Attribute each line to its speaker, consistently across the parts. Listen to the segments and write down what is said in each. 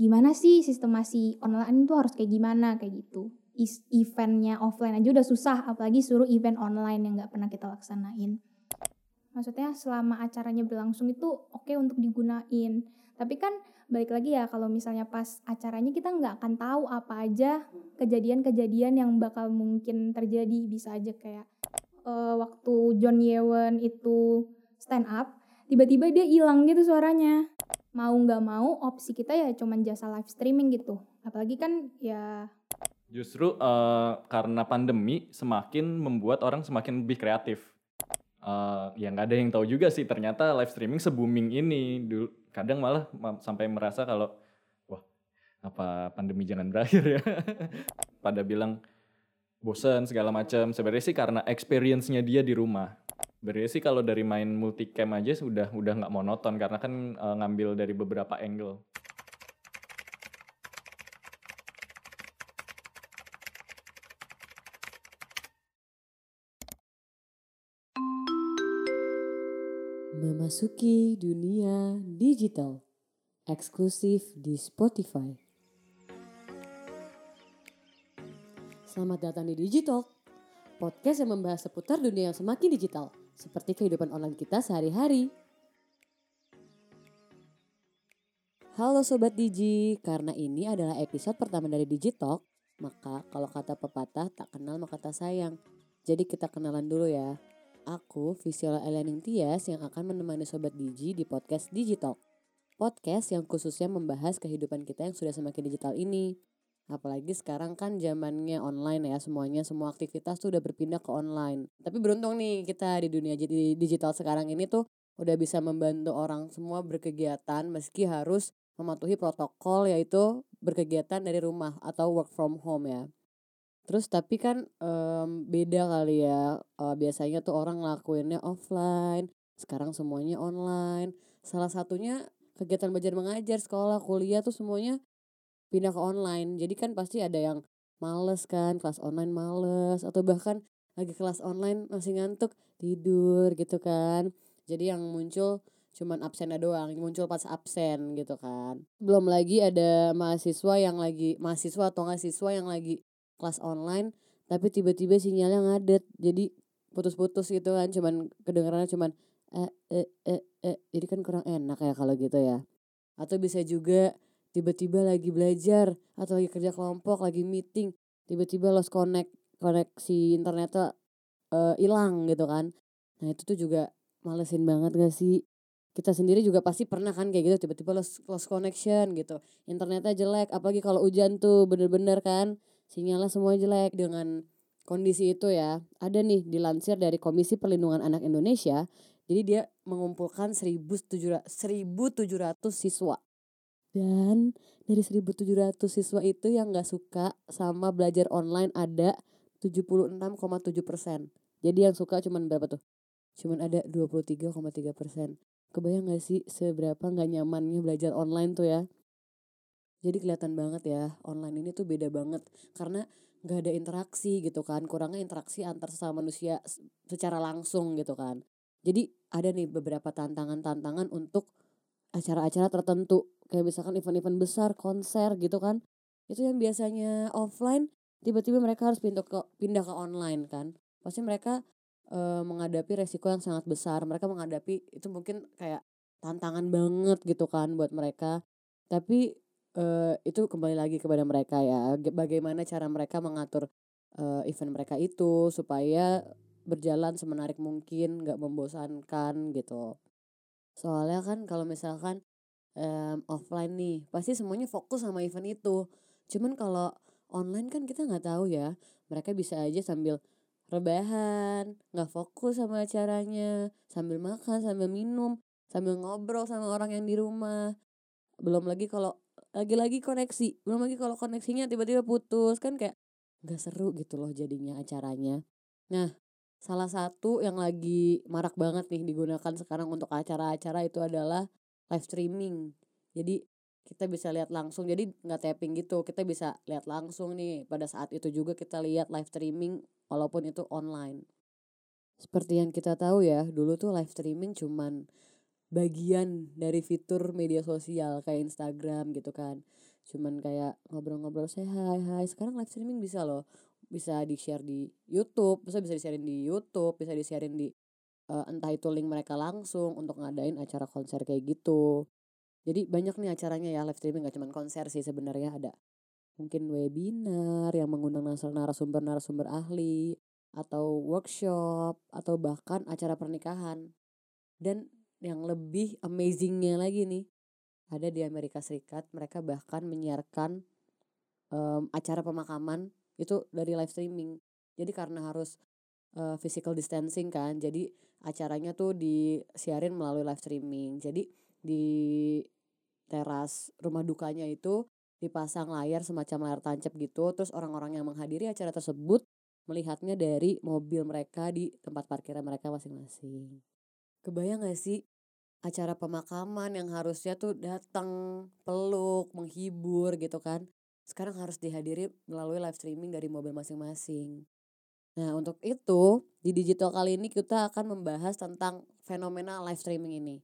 Speaker 1: gimana sih sistemasi online itu harus kayak gimana kayak gitu. Eventnya offline aja udah susah, apalagi suruh event online yang nggak pernah kita laksanain. Maksudnya selama acaranya berlangsung itu oke okay untuk digunain. Tapi kan balik lagi ya kalau misalnya pas acaranya kita nggak akan tahu apa aja kejadian-kejadian yang bakal mungkin terjadi bisa aja kayak uh, waktu John Yewen itu stand up tiba-tiba dia hilang gitu suaranya mau nggak mau opsi kita ya cuman jasa live streaming gitu. Apalagi kan ya
Speaker 2: justru uh, karena pandemi semakin membuat orang semakin lebih kreatif. Uh, ya nggak ada yang tahu juga sih ternyata live streaming se booming ini. Dulu kadang malah sampai merasa kalau wah apa pandemi jangan berakhir ya? Pada bilang bosen segala macam. Sebenarnya sih karena experience-nya dia di rumah Berarti sih kalau dari main multicam aja sudah udah nggak monoton karena kan uh, ngambil dari beberapa angle.
Speaker 3: Memasuki dunia digital eksklusif di Spotify. Selamat datang di Digital, podcast yang membahas seputar dunia yang semakin digital seperti kehidupan online kita sehari-hari. Halo Sobat Digi, karena ini adalah episode pertama dari Digitalk, maka kalau kata pepatah tak kenal maka tak sayang. Jadi kita kenalan dulu ya. Aku Visual Elianing Tias yang akan menemani Sobat Digi di podcast Digitalk. Podcast yang khususnya membahas kehidupan kita yang sudah semakin digital ini. Apalagi sekarang kan zamannya online ya semuanya semua aktivitas tuh udah berpindah ke online. Tapi beruntung nih kita di dunia digital sekarang ini tuh udah bisa membantu orang semua berkegiatan meski harus mematuhi protokol yaitu berkegiatan dari rumah atau work from home ya. Terus tapi kan um, beda kali ya uh, biasanya tuh orang ngelakuinnya offline, sekarang semuanya online. Salah satunya kegiatan belajar mengajar, sekolah, kuliah tuh semuanya pindah ke online. Jadi kan pasti ada yang males kan kelas online males atau bahkan lagi kelas online masih ngantuk tidur gitu kan. Jadi yang muncul cuman absennya doang muncul pas absen gitu kan. Belum lagi ada mahasiswa yang lagi mahasiswa atau nggak siswa yang lagi kelas online tapi tiba-tiba sinyalnya ngadet. Jadi putus-putus gitu kan cuman kedengarannya cuman eh eh eh eh. Jadi kan kurang enak ya kalau gitu ya. Atau bisa juga tiba-tiba lagi belajar atau lagi kerja kelompok lagi meeting tiba-tiba lost connect koneksi internetnya eh, hilang uh, gitu kan. Nah itu tuh juga malesin banget gak sih? Kita sendiri juga pasti pernah kan kayak gitu tiba-tiba lost, lost connection gitu. Internetnya jelek apalagi kalau hujan tuh bener-bener kan. Sinyalnya semua jelek dengan kondisi itu ya. Ada nih dilansir dari Komisi Perlindungan Anak Indonesia. Jadi dia mengumpulkan 1700 siswa dan dari 1700 siswa itu yang gak suka sama belajar online ada 76,7 persen. Jadi yang suka cuman berapa tuh? Cuman ada 23,3 persen. Kebayang gak sih seberapa gak nyamannya belajar online tuh ya? Jadi kelihatan banget ya online ini tuh beda banget karena gak ada interaksi gitu kan. Kurangnya interaksi antar sesama manusia secara langsung gitu kan. Jadi ada nih beberapa tantangan-tantangan untuk acara-acara tertentu kayak misalkan event-event besar konser gitu kan itu yang biasanya offline tiba-tiba mereka harus pindah ke pindah ke online kan. Pasti mereka e, menghadapi resiko yang sangat besar mereka menghadapi itu mungkin kayak tantangan banget gitu kan buat mereka. Tapi e, itu kembali lagi kepada mereka ya bagaimana cara mereka mengatur e, event mereka itu supaya berjalan semenarik mungkin nggak membosankan gitu. Soalnya kan kalau misalkan um, offline nih pasti semuanya fokus sama event itu. Cuman kalau online kan kita nggak tahu ya mereka bisa aja sambil rebahan nggak fokus sama acaranya sambil makan sambil minum sambil ngobrol sama orang yang di rumah. Belum lagi kalau lagi-lagi koneksi belum lagi kalau koneksinya tiba-tiba putus kan kayak nggak seru gitu loh jadinya acaranya. Nah salah satu yang lagi marak banget nih digunakan sekarang untuk acara-acara itu adalah live streaming. Jadi kita bisa lihat langsung. Jadi nggak tapping gitu. Kita bisa lihat langsung nih. Pada saat itu juga kita lihat live streaming walaupun itu online. Seperti yang kita tahu ya dulu tuh live streaming cuman bagian dari fitur media sosial kayak Instagram gitu kan. Cuman kayak ngobrol-ngobrol saya hai hai sekarang live streaming bisa loh. Bisa di share di YouTube bisa bisa di sharein di YouTube bisa di sharein di uh, entah itu link mereka langsung untuk ngadain acara konser kayak gitu. Jadi banyak nih acaranya ya live streaming gak cuma konser sih sebenarnya. Ada mungkin webinar yang mengundang narasumber-narasumber ahli atau workshop atau bahkan acara pernikahan. Dan yang lebih amazingnya lagi nih ada di Amerika Serikat mereka bahkan menyiarkan um, acara pemakaman itu dari live streaming. Jadi karena harus uh, physical distancing kan. Jadi acaranya tuh disiarin melalui live streaming. Jadi di teras rumah dukanya itu dipasang layar semacam layar tancap gitu. Terus orang-orang yang menghadiri acara tersebut melihatnya dari mobil mereka di tempat parkiran mereka masing-masing. Kebayang gak sih acara pemakaman yang harusnya tuh datang peluk menghibur gitu kan? Sekarang harus dihadiri melalui live streaming dari mobil masing-masing nah untuk itu di digital kali ini kita akan membahas tentang fenomena live streaming ini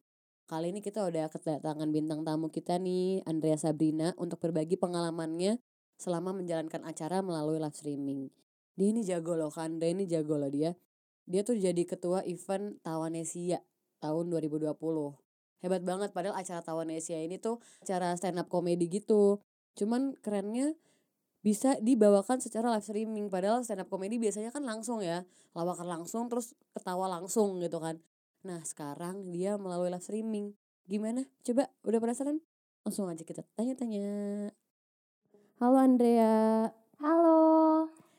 Speaker 3: kali ini kita udah kedatangan bintang tamu kita nih Andrea Sabrina untuk berbagi pengalamannya selama menjalankan acara melalui live streaming dia ini jago loh kan Andrea ini jago loh dia dia tuh jadi ketua event Tawanesia tahun 2020. Hebat banget padahal acara Tawanesia ini tuh acara stand up comedy gitu. Cuman kerennya bisa dibawakan secara live streaming. Padahal stand up comedy biasanya kan langsung ya lawakan langsung terus ketawa langsung gitu kan. Nah sekarang dia melalui live streaming. Gimana? Coba udah penasaran? Langsung aja kita tanya-tanya. Halo Andrea.
Speaker 1: Halo.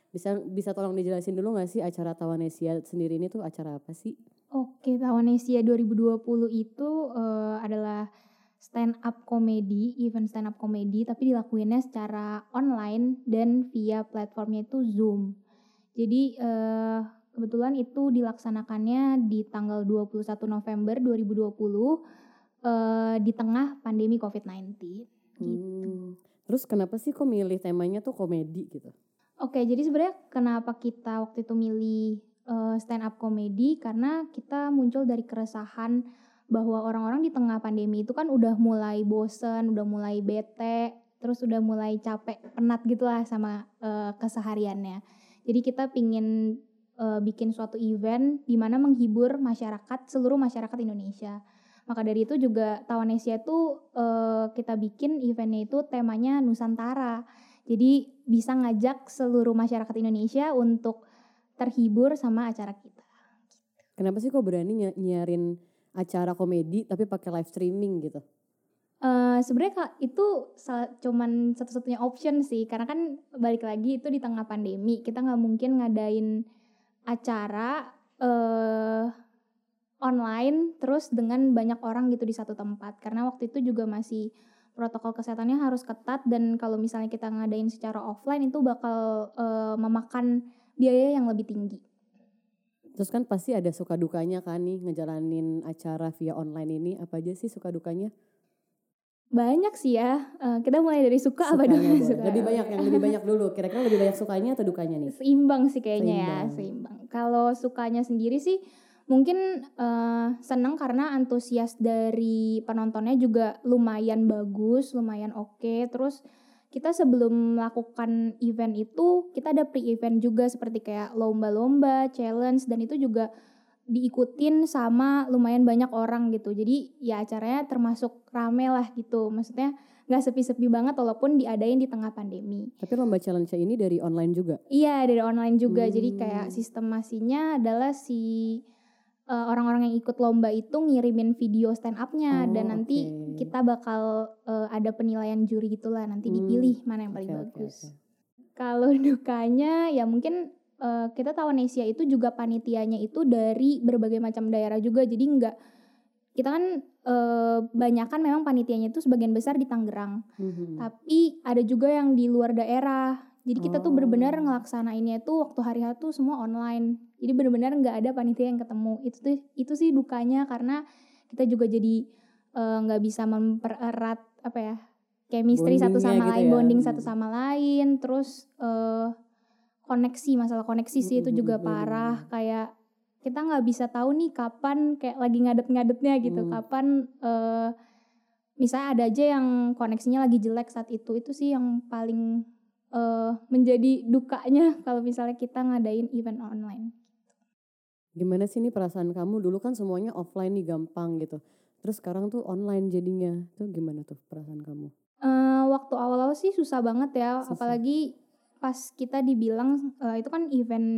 Speaker 3: bisa bisa tolong dijelasin dulu gak sih acara Tawanesia sendiri ini tuh acara apa sih?
Speaker 1: Oke, Tawanesia 2020 itu uh, adalah stand up comedy, event stand up comedy, tapi dilakuinnya secara online dan via platformnya itu Zoom. Jadi uh, kebetulan itu dilaksanakannya di tanggal 21 November 2020 uh, di tengah pandemi COVID-19. Gitu.
Speaker 3: Hmm. Terus kenapa sih kok milih temanya tuh komedi gitu?
Speaker 1: Oke, jadi sebenarnya kenapa kita waktu itu milih uh, stand up comedy karena kita muncul dari keresahan bahwa orang-orang di tengah pandemi itu kan udah mulai bosen, udah mulai bete, terus udah mulai capek, penat gitu lah sama uh, kesehariannya. Jadi kita pingin uh, bikin suatu event di mana menghibur masyarakat, seluruh masyarakat Indonesia. Maka dari itu juga Tawanesia itu uh, kita bikin eventnya itu temanya Nusantara. Jadi bisa ngajak seluruh masyarakat Indonesia untuk terhibur sama acara kita.
Speaker 3: Kenapa sih kok berani ny nyiarin acara komedi tapi pakai live streaming gitu?
Speaker 1: Uh, sebenarnya itu cuman satu-satunya option sih karena kan balik lagi itu di tengah pandemi kita nggak mungkin ngadain acara uh, online terus dengan banyak orang gitu di satu tempat karena waktu itu juga masih protokol kesehatannya harus ketat dan kalau misalnya kita ngadain secara offline itu bakal uh, memakan biaya yang lebih tinggi.
Speaker 3: Terus kan pasti ada suka dukanya kan nih ngejalanin acara via online ini apa aja sih suka dukanya?
Speaker 1: Banyak sih ya. Uh, kita mulai dari suka sukanya apa dulu?
Speaker 3: Suka. Lebih banyak yang lebih banyak dulu. Kira-kira lebih banyak sukanya atau dukanya nih?
Speaker 1: Seimbang sih kayaknya ya, seimbang. ya, seimbang. Kalau sukanya sendiri sih mungkin uh, seneng karena antusias dari penontonnya juga lumayan bagus, lumayan oke. Okay. Terus kita sebelum melakukan event itu kita ada pre-event juga seperti kayak lomba-lomba, challenge dan itu juga diikutin sama lumayan banyak orang gitu. Jadi ya acaranya termasuk rame lah gitu. Maksudnya nggak sepi-sepi banget walaupun diadain di tengah pandemi.
Speaker 3: Tapi lomba challenge ini dari online juga?
Speaker 1: Iya dari online juga. Hmm. Jadi kayak sistemasinya adalah si uh, orang-orang yang ikut lomba itu ngirimin video stand up-nya oh, dan nanti okay. kita bakal uh, ada penilaian juri gitulah nanti hmm. dipilih mana yang paling okay, bagus. Okay, okay. Kalau dukanya ya mungkin uh, kita tahu Nesia itu juga panitianya itu dari berbagai macam daerah juga jadi nggak kita kan uh, banyak kan memang panitianya itu sebagian besar di Tangerang mm-hmm. tapi ada juga yang di luar daerah jadi kita oh. tuh benar-benar ngelaksanainnya itu waktu hari H tuh semua online jadi benar-benar nggak ada panitia yang ketemu itu tuh itu sih dukanya karena kita juga jadi eh, nggak uh, bisa mempererat apa ya chemistry satu sama gitu lain ya. bonding satu hmm. sama lain terus uh, koneksi masalah koneksi sih itu juga parah kayak kita nggak bisa tahu nih kapan kayak lagi ngadet-ngadetnya gitu hmm. kapan uh, misalnya ada aja yang koneksinya lagi jelek saat itu itu sih yang paling eh, menjadi dukanya kalau misalnya kita ngadain event online
Speaker 3: Gimana sih nih perasaan kamu? Dulu kan semuanya offline nih gampang gitu. Terus sekarang tuh online jadinya. Tuh gimana tuh perasaan kamu?
Speaker 1: Eh, waktu awal-awal sih susah banget ya
Speaker 3: Susah.
Speaker 1: apalagi pas kita dibilang eh, itu kan event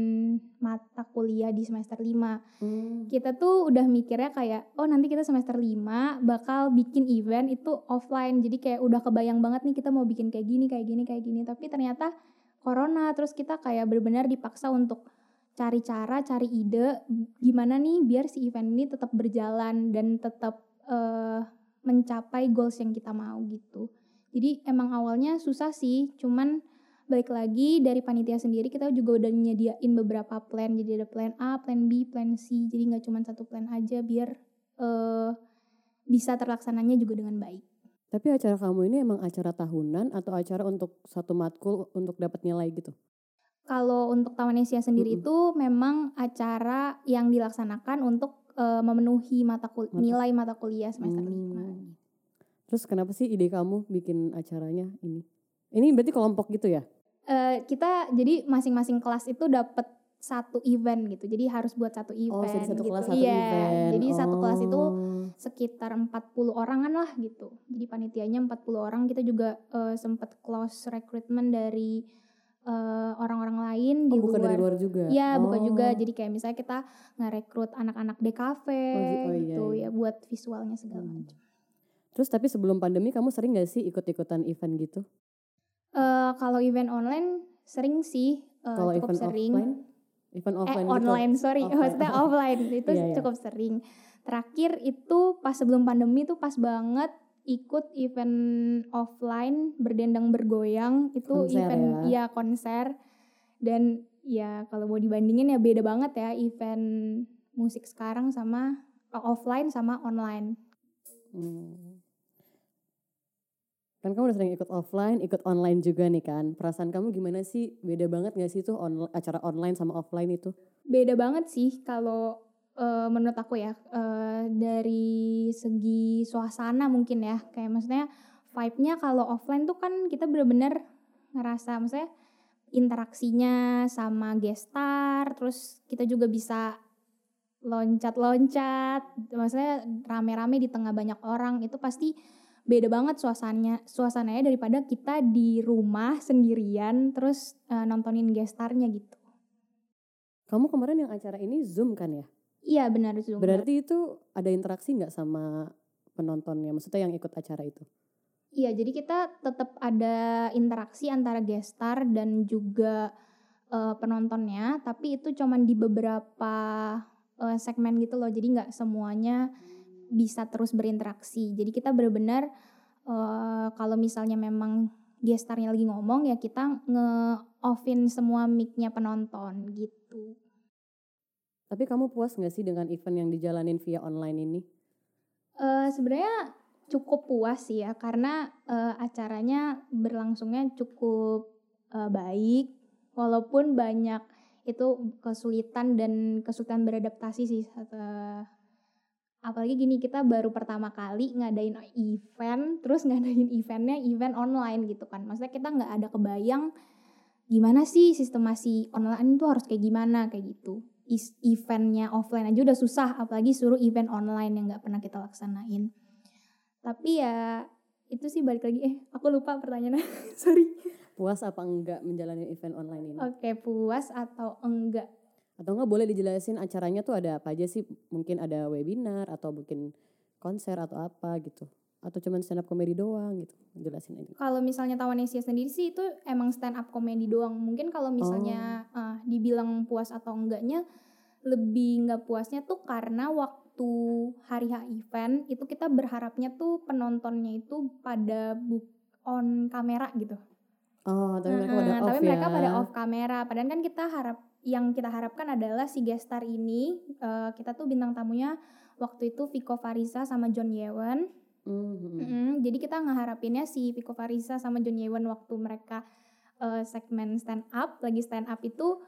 Speaker 1: mata kuliah di semester 5 kita tuh udah mikirnya kayak oh nanti kita semester 5 bakal bikin event itu offline. Jadi kayak udah kebayang banget nih kita mau bikin kayak gini kayak gini kayak gini. Tapi ternyata corona terus kita kayak benar-benar dipaksa untuk cari cara cari ide gimana nih biar si event ini tetap berjalan dan tetap eh, mencapai goals yang kita mau gitu. Jadi emang awalnya susah sih cuman balik lagi dari panitia sendiri kita juga udah nyediain beberapa plan jadi ada plan A, plan B, plan C jadi nggak cuma satu plan aja biar eh, bisa terlaksananya juga dengan baik.
Speaker 3: Tapi acara kamu ini emang acara tahunan atau acara untuk satu matkul untuk dapat nilai gitu?
Speaker 1: Kalau untuk Tawanesia sendiri
Speaker 3: Mm-mm.
Speaker 1: itu memang acara yang dilaksanakan untuk eh, memenuhi mata kul-
Speaker 3: Mata-
Speaker 1: nilai mata kuliah semester
Speaker 3: Hmm.
Speaker 1: 5.
Speaker 3: Terus kenapa sih ide kamu bikin acaranya ini? Ini berarti kelompok gitu ya?
Speaker 1: Eh, kita jadi masing-masing kelas itu dapat satu event gitu. Jadi harus buat satu event
Speaker 3: Oh, jadi satu
Speaker 1: gitu.
Speaker 3: kelas satu
Speaker 1: Iya,
Speaker 3: event.
Speaker 1: Jadi satu kelas itu
Speaker 3: Oh.
Speaker 1: sekitar 40 orangan lah gitu. Jadi panitianya 40 orang. Kita juga eh, sempat close recruitment dari eh, orang-orang lain
Speaker 3: Oh,
Speaker 1: di
Speaker 3: bukan
Speaker 1: luar.
Speaker 3: dari luar juga?
Speaker 1: Iya, bukan juga.
Speaker 3: Oh.
Speaker 1: Jadi kayak misalnya kita ngerekrut anak-anak DKV
Speaker 3: Oh, oh, iya,
Speaker 1: gitu
Speaker 3: iya.
Speaker 1: ya buat visualnya segala
Speaker 3: Hmm.
Speaker 1: macam.
Speaker 3: Terus tapi sebelum pandemi kamu sering gak sih ikut-ikutan event gitu?
Speaker 1: Eh, kalau event online sering sih, eh,
Speaker 3: Kalau
Speaker 1: cukup
Speaker 3: event
Speaker 1: sering.
Speaker 3: offline? Event
Speaker 1: eh
Speaker 3: offline gitu?
Speaker 1: online sorry
Speaker 3: Offline.
Speaker 1: maksudnya offline itu
Speaker 3: Iya, iya.
Speaker 1: cukup sering terakhir itu pas sebelum pandemi tuh pas banget ikut event offline berdendang bergoyang itu
Speaker 3: Konser
Speaker 1: event
Speaker 3: ya?
Speaker 1: ya konser dan ya kalau mau dibandingin ya beda banget ya event musik sekarang sama eh, offline sama online
Speaker 3: Hmm. Kan kamu udah sering ikut offline, ikut online juga nih kan. Perasaan kamu gimana sih? Beda banget gak sih tuh on- acara online sama offline itu?
Speaker 1: beda banget sih kalau eh, menurut aku ya eh, dari segi suasana mungkin ya kayak maksudnya vibe-nya kalau offline tuh kan kita bener-bener ngerasa maksudnya interaksinya sama gestar terus kita juga bisa loncat-loncat maksudnya rame-rame di tengah banyak orang itu pasti beda banget suasananya suasananya daripada kita di rumah sendirian terus eh, nontonin gestarnya gitu
Speaker 3: Kamu kemarin yang acara ini Zoom kan ya?
Speaker 1: Iya benar Zoom.
Speaker 3: Berarti itu ada interaksi nggak sama penontonnya? Maksudnya yang ikut acara itu?
Speaker 1: Iya jadi kita tetap ada interaksi antara gestar dan juga eh, penontonnya, tapi itu cuman di beberapa eh, segmen gitu loh. Jadi nggak semuanya bisa terus berinteraksi. Jadi kita benar-benar eh, kalau misalnya memang gestarnya lagi ngomong ya kita nge-offin semua mic-nya penonton gitu.
Speaker 3: Tapi kamu puas nggak sih dengan event yang dijalanin via online ini?
Speaker 1: Eh sebenarnya cukup puas sih ya karena eh, acaranya berlangsungnya cukup eh, baik walaupun banyak itu kesulitan dan kesulitan beradaptasi sih eh, apalagi gini kita baru pertama kali ngadain event terus ngadain eventnya event online gitu kan. Maksudnya kita nggak ada kebayang gimana sih sistemasi online itu harus kayak gimana kayak gitu. Is- eventnya offline aja udah susah apalagi suruh event online yang nggak pernah kita laksanain. Tapi ya itu sih balik lagi. Eh aku lupa pertanyaannya. Sorry.
Speaker 3: Puas apa enggak menjalani event online ini?
Speaker 1: oke puas atau enggak
Speaker 3: Atau enggak boleh dijelasin acaranya tuh ada apa aja sih? Mungkin ada webinar atau mungkin konser atau apa gitu. Atau cuman stand up comedy doang gitu. Jelasin aja.
Speaker 1: kalau misalnya Tawanesia sendiri sih itu emang stand up comedy doang mungkin kalau misalnya eh, dibilang puas atau enggaknya lebih nggak puasnya tuh karena waktu hari H event itu kita berharapnya tuh penontonnya itu pada book on kamera gitu
Speaker 3: Oh, tapi mereka pada off
Speaker 1: tapi
Speaker 3: ya.
Speaker 1: mereka pada off kamera. Padahal kan kita harap yang kita harapkan adalah si gestar ini eh, kita tuh bintang tamunya waktu itu Viko Farisa sama John Yewen.
Speaker 3: Mhm.
Speaker 1: Mm-mm, jadi kita ngeharapinnya si Viko Farisa sama John Yewen waktu mereka eh, segmen stand up lagi stand up itu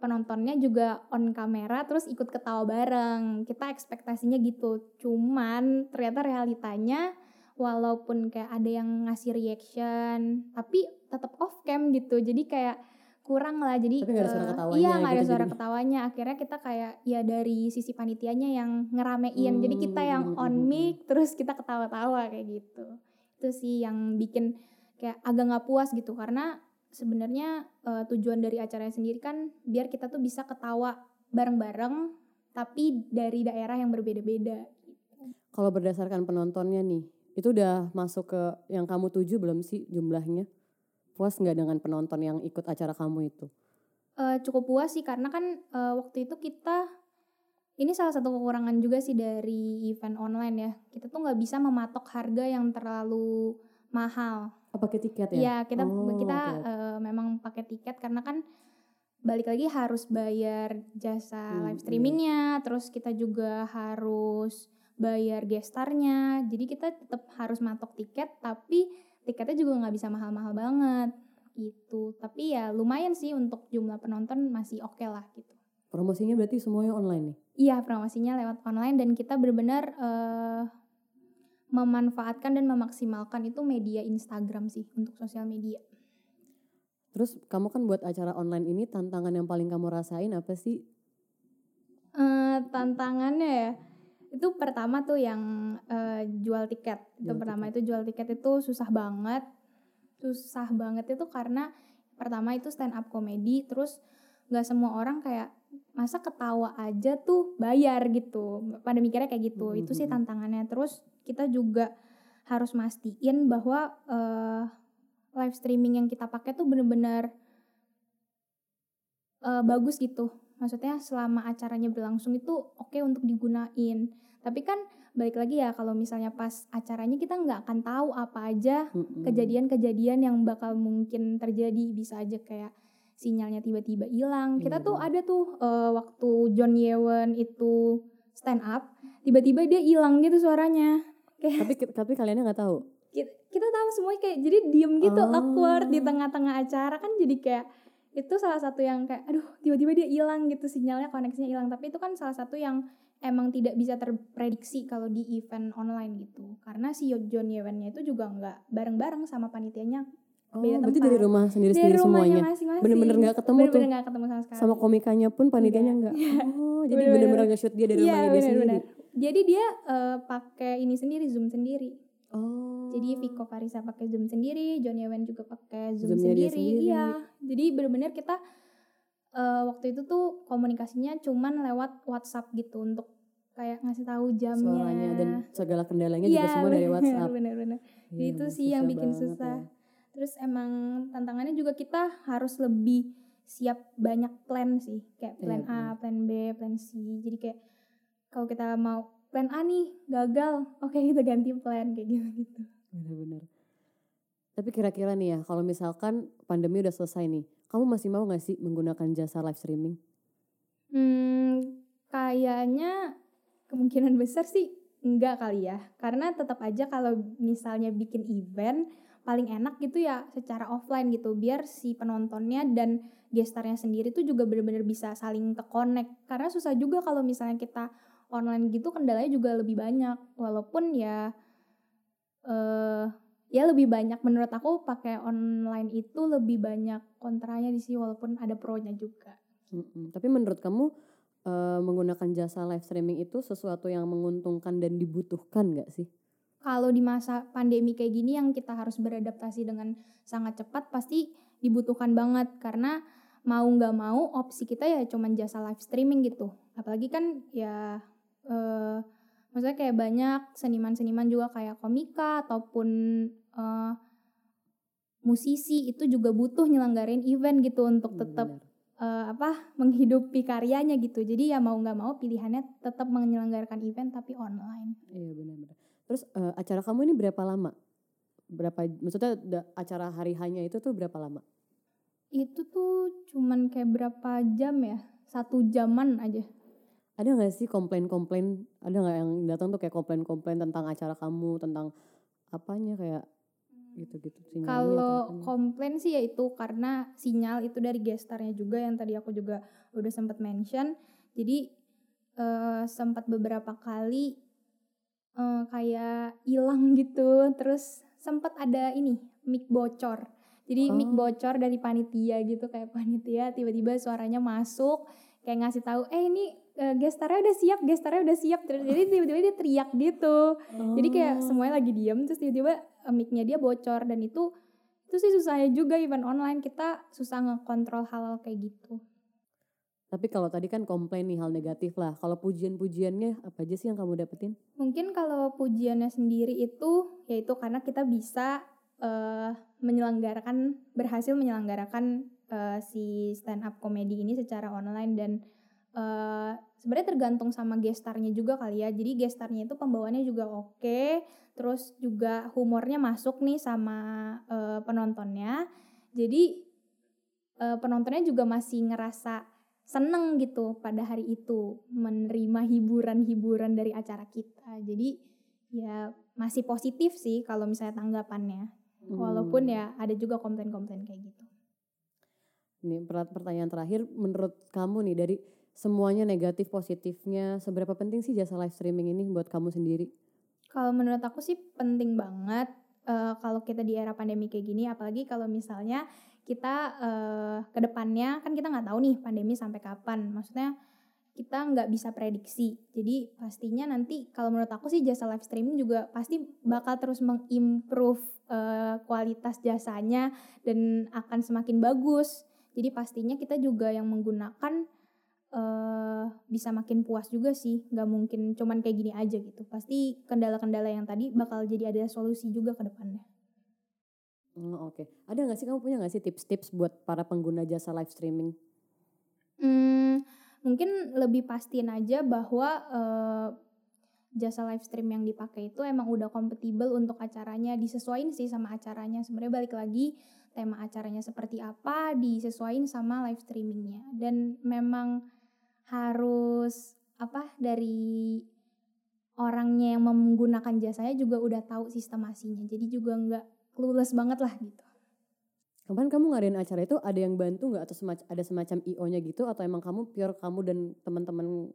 Speaker 1: penontonnya juga on kamera terus ikut ketawa bareng. Kita ekspektasinya gitu. Cuman ternyata realitanya walaupun kayak ada yang ngasih reaction tapi tetap off cam gitu jadi kayak kurang lah jadi
Speaker 3: Tapi nggak ada suara
Speaker 1: eh,
Speaker 3: ketawanya
Speaker 1: iya nggak ada
Speaker 3: gitu
Speaker 1: suara
Speaker 3: jadinya.
Speaker 1: ketawanya akhirnya kita kayak ya dari sisi panitianya yang ngeramein jadi kita
Speaker 3: Hmm,
Speaker 1: yang
Speaker 3: hmm,
Speaker 1: on
Speaker 3: hmm, hmm.
Speaker 1: mic terus kita ketawa-tawa kayak gitu itu sih yang bikin kayak agak nggak puas gitu karena sebenarnya eh, tujuan dari acaranya sendiri kan biar kita tuh bisa ketawa bareng-bareng tapi dari daerah yang berbeda-beda
Speaker 3: Kalau berdasarkan penontonnya nih, itu udah masuk ke yang kamu tuju belum sih jumlahnya? Puas nggak dengan penonton yang ikut acara kamu itu?
Speaker 1: Eh, cukup puas sih karena kan eh, waktu itu kita ini salah satu kekurangan juga sih dari event online ya kita tuh nggak bisa mematok harga yang terlalu mahal
Speaker 3: Oh, pakai tiket ya?
Speaker 1: ya kita
Speaker 3: Oh,
Speaker 1: kita
Speaker 3: oke, oke.
Speaker 1: eh, memang pakai tiket karena kan balik lagi harus bayar jasa
Speaker 3: Hmm,
Speaker 1: live
Speaker 3: iya.
Speaker 1: streamingnya terus kita juga harus bayar gestarnya jadi kita tetap harus matok tiket tapi tiketnya juga nggak bisa mahal-mahal banget gitu tapi ya lumayan sih untuk jumlah penonton masih oke lah gitu
Speaker 3: Promosinya berarti semuanya online nih?
Speaker 1: iya promosinya lewat online dan kita benar-benar eh, memanfaatkan dan memaksimalkan itu media Instagram sih untuk sosial media
Speaker 3: Terus kamu kan buat acara online ini tantangan yang paling kamu rasain apa sih?
Speaker 1: Eh, tantangannya ya itu pertama tuh yang eh, jual tiket. Itu
Speaker 3: Jual
Speaker 1: pertama itu jual tiket itu susah banget. Susah banget itu karena pertama itu stand up comedy terus nggak semua orang kayak masa ketawa aja tuh bayar gitu. Pada mikirnya kayak gitu.
Speaker 3: Mhm,
Speaker 1: itu sih tantangannya. Terus kita juga harus mastiin bahwa eh, live streaming yang kita pakai tuh bener-bener eh, bagus gitu. Maksudnya selama acaranya berlangsung itu oke untuk digunain tapi kan balik lagi ya kalau misalnya pas acaranya kita nggak akan tahu apa aja
Speaker 3: Mm-mm.
Speaker 1: kejadian-kejadian yang bakal mungkin terjadi bisa aja kayak sinyalnya tiba-tiba hilang kita
Speaker 3: Iya,
Speaker 1: tuh
Speaker 3: benar.
Speaker 1: ada tuh eh, waktu John Yewen itu stand up tiba-tiba dia hilang gitu suaranya kayak
Speaker 3: Tapi tapi kaliannya nggak tahu.
Speaker 1: kita, kita tahu semuanya kayak jadi diem gitu
Speaker 3: Oh.
Speaker 1: awkward di tengah-tengah acara kan jadi kayak itu salah satu yang kayak aduh tiba-tiba dia hilang gitu sinyalnya koneksinya hilang tapi itu kan salah satu yang emang tidak bisa terprediksi kalau di event online gitu karena si John Yewennya itu juga nggak bareng-bareng sama panitianya
Speaker 3: Oh,
Speaker 1: Beda
Speaker 3: berarti
Speaker 1: tempat.
Speaker 3: dari rumah sendiri-sendiri semuanya. Bener-bener nggak ketemu tuh.
Speaker 1: bener-bener nggak ketemu sama sekali
Speaker 3: Sama komikanya pun panitianya
Speaker 1: Enggak.
Speaker 3: nggak. Oh, jadi
Speaker 1: Bener-bener.
Speaker 3: bener-bener nge-shoot dia dari
Speaker 1: Iya,
Speaker 3: rumahnya dia sendiri.
Speaker 1: bener-bener. jadi dia eh, pakai ini sendiri zoom sendiri
Speaker 3: Oh.
Speaker 1: Jadi Viko Farisa pakai Zoom sendiri, John Yewen juga pakai Zoom
Speaker 3: Zoom-nya dia
Speaker 1: sendiri.
Speaker 3: sendiri.
Speaker 1: Iya. Jadi benar-benar kita eh, waktu itu tuh komunikasinya cuman lewat WhatsApp gitu untuk kayak ngasih tahu jamnya.
Speaker 3: suaranya dan segala kendalanya
Speaker 1: Iya,
Speaker 3: juga semua dari WhatsApp.
Speaker 1: Bener-bener. Jadi
Speaker 3: Iya,
Speaker 1: itu sih yang bikin susah.
Speaker 3: ya.
Speaker 1: Terus emang tantangannya juga kita harus lebih siap banyak plan sih, kayak plan
Speaker 3: Iya,
Speaker 1: A,
Speaker 3: bener.
Speaker 1: plan B, plan C. Jadi kayak kalau kita mau plan A nih gagal, oke kita ganti plan kayak gitu-gitu.
Speaker 3: Bener-bener. Tapi kira-kira nih ya, kalau misalkan pandemi udah selesai nih, kamu masih mau gak sih menggunakan jasa live streaming?
Speaker 1: Hmm, kayaknya kemungkinan besar sih enggak kali ya. Karena tetap aja kalau misalnya bikin event paling enak gitu ya secara offline gitu biar si penontonnya dan gestarnya sendiri tuh juga benar-benar bisa saling terkonek. Karena susah juga kalau misalnya kita online gitu kendalanya juga lebih banyak. Walaupun ya eh ya lebih banyak menurut aku pakai online itu lebih banyak kontranya di sini walaupun ada pro-nya juga.
Speaker 3: Mm-mm. Tapi menurut kamu eh, menggunakan jasa live streaming itu sesuatu yang menguntungkan dan dibutuhkan gak sih?
Speaker 1: kalau di masa pandemi kayak gini yang kita harus beradaptasi dengan sangat cepat pasti dibutuhkan banget karena mau nggak mau opsi kita ya cuman jasa live streaming gitu apalagi kan ya eh, maksudnya kayak banyak seniman-seniman juga kayak komika ataupun eh, musisi itu juga butuh nyelenggarain event gitu untuk tetap
Speaker 3: Bener.
Speaker 1: Eh, apa menghidupi karyanya gitu jadi ya mau nggak mau pilihannya tetap menyelenggarakan event tapi online
Speaker 3: Iya benar-benar. Terus eh, acara kamu ini berapa lama? Berapa maksudnya da- acara hari hanya itu tuh berapa lama?
Speaker 1: itu tuh cuman kayak berapa jam ya satu jaman aja
Speaker 3: Ada nggak sih komplain-komplain? Ada nggak yang datang tuh kayak komplain-komplain tentang acara kamu, tentang apanya kayak gitu-gitu
Speaker 1: kalau komplain sih ya itu karena sinyal itu dari gestarnya juga yang tadi aku juga udah sempat mention. Jadi eh, sempat beberapa kali eh, kayak hilang gitu. Terus sempat ada ini mic bocor. Jadi mic
Speaker 3: Oh.
Speaker 1: bocor dari panitia gitu kayak panitia tiba-tiba suaranya masuk kayak ngasih tahu eh ini eh, gestarnya udah siap gestarnya udah siap. Terus jadi tiba-tiba dia teriak gitu. Jadi kayak
Speaker 3: Oh.
Speaker 1: semuanya lagi diem terus tiba-tiba mic-nya dia bocor dan itu itu sih susahnya juga event online kita susah ngekontrol hal-hal kayak gitu
Speaker 3: Tapi kalau tadi kan komplain nih hal negatif lah. Kalau pujian-pujiannya apa aja sih yang kamu dapetin?
Speaker 1: Mungkin kalau pujiannya sendiri itu yaitu karena kita bisa eh, menyelenggarakan berhasil menyelenggarakan eh, si stand up comedy ini secara online dan eh, sebenarnya tergantung sama gestarnya juga kali ya. Jadi gestarnya itu pembawaannya juga oke, terus juga humornya masuk nih sama eh, penontonnya. Jadi eh, penontonnya juga masih ngerasa seneng gitu pada hari itu menerima hiburan-hiburan dari acara kita. Jadi ya masih positif sih kalau misalnya tanggapannya. Walaupun
Speaker 3: Hmm.
Speaker 1: ya ada juga komplain-komplain kayak gitu.
Speaker 3: Ini per- pertanyaan terakhir, menurut kamu nih dari semuanya negatif positifnya, seberapa penting sih jasa live streaming ini buat kamu sendiri?
Speaker 1: Kalau menurut aku sih penting banget eh, kalau kita di era pandemi kayak gini, apalagi kalau misalnya kita eh, ke depannya kan kita nggak tahu nih pandemi sampai kapan. Maksudnya kita nggak bisa prediksi. Jadi pastinya nanti kalau menurut aku sih jasa live streaming juga pasti bakal terus mengimprove eh, kualitas jasanya dan akan semakin bagus. Jadi pastinya kita juga yang menggunakan eh bisa makin puas juga sih. Nggak mungkin cuman kayak gini aja gitu. Pasti kendala-kendala yang tadi bakal jadi ada solusi juga ke depannya.
Speaker 3: Hmm, Oke, ada nggak sih kamu punya nggak sih tips-tips buat para pengguna jasa live streaming?
Speaker 1: Hmm, mungkin lebih pastiin aja bahwa eh, jasa live stream yang dipakai itu emang udah kompatibel untuk acaranya, disesuaiin sih sama acaranya. Sebenarnya balik lagi tema acaranya seperti apa, disesuaiin sama live streamingnya. Dan memang harus apa dari orangnya yang menggunakan jasanya juga udah tahu sistemasinya. Jadi juga nggak clueless banget lah gitu.
Speaker 3: Kemarin kamu ngadain acara itu ada yang bantu nggak atau semac- ada semacam IO-nya gitu atau emang kamu pure kamu dan teman-teman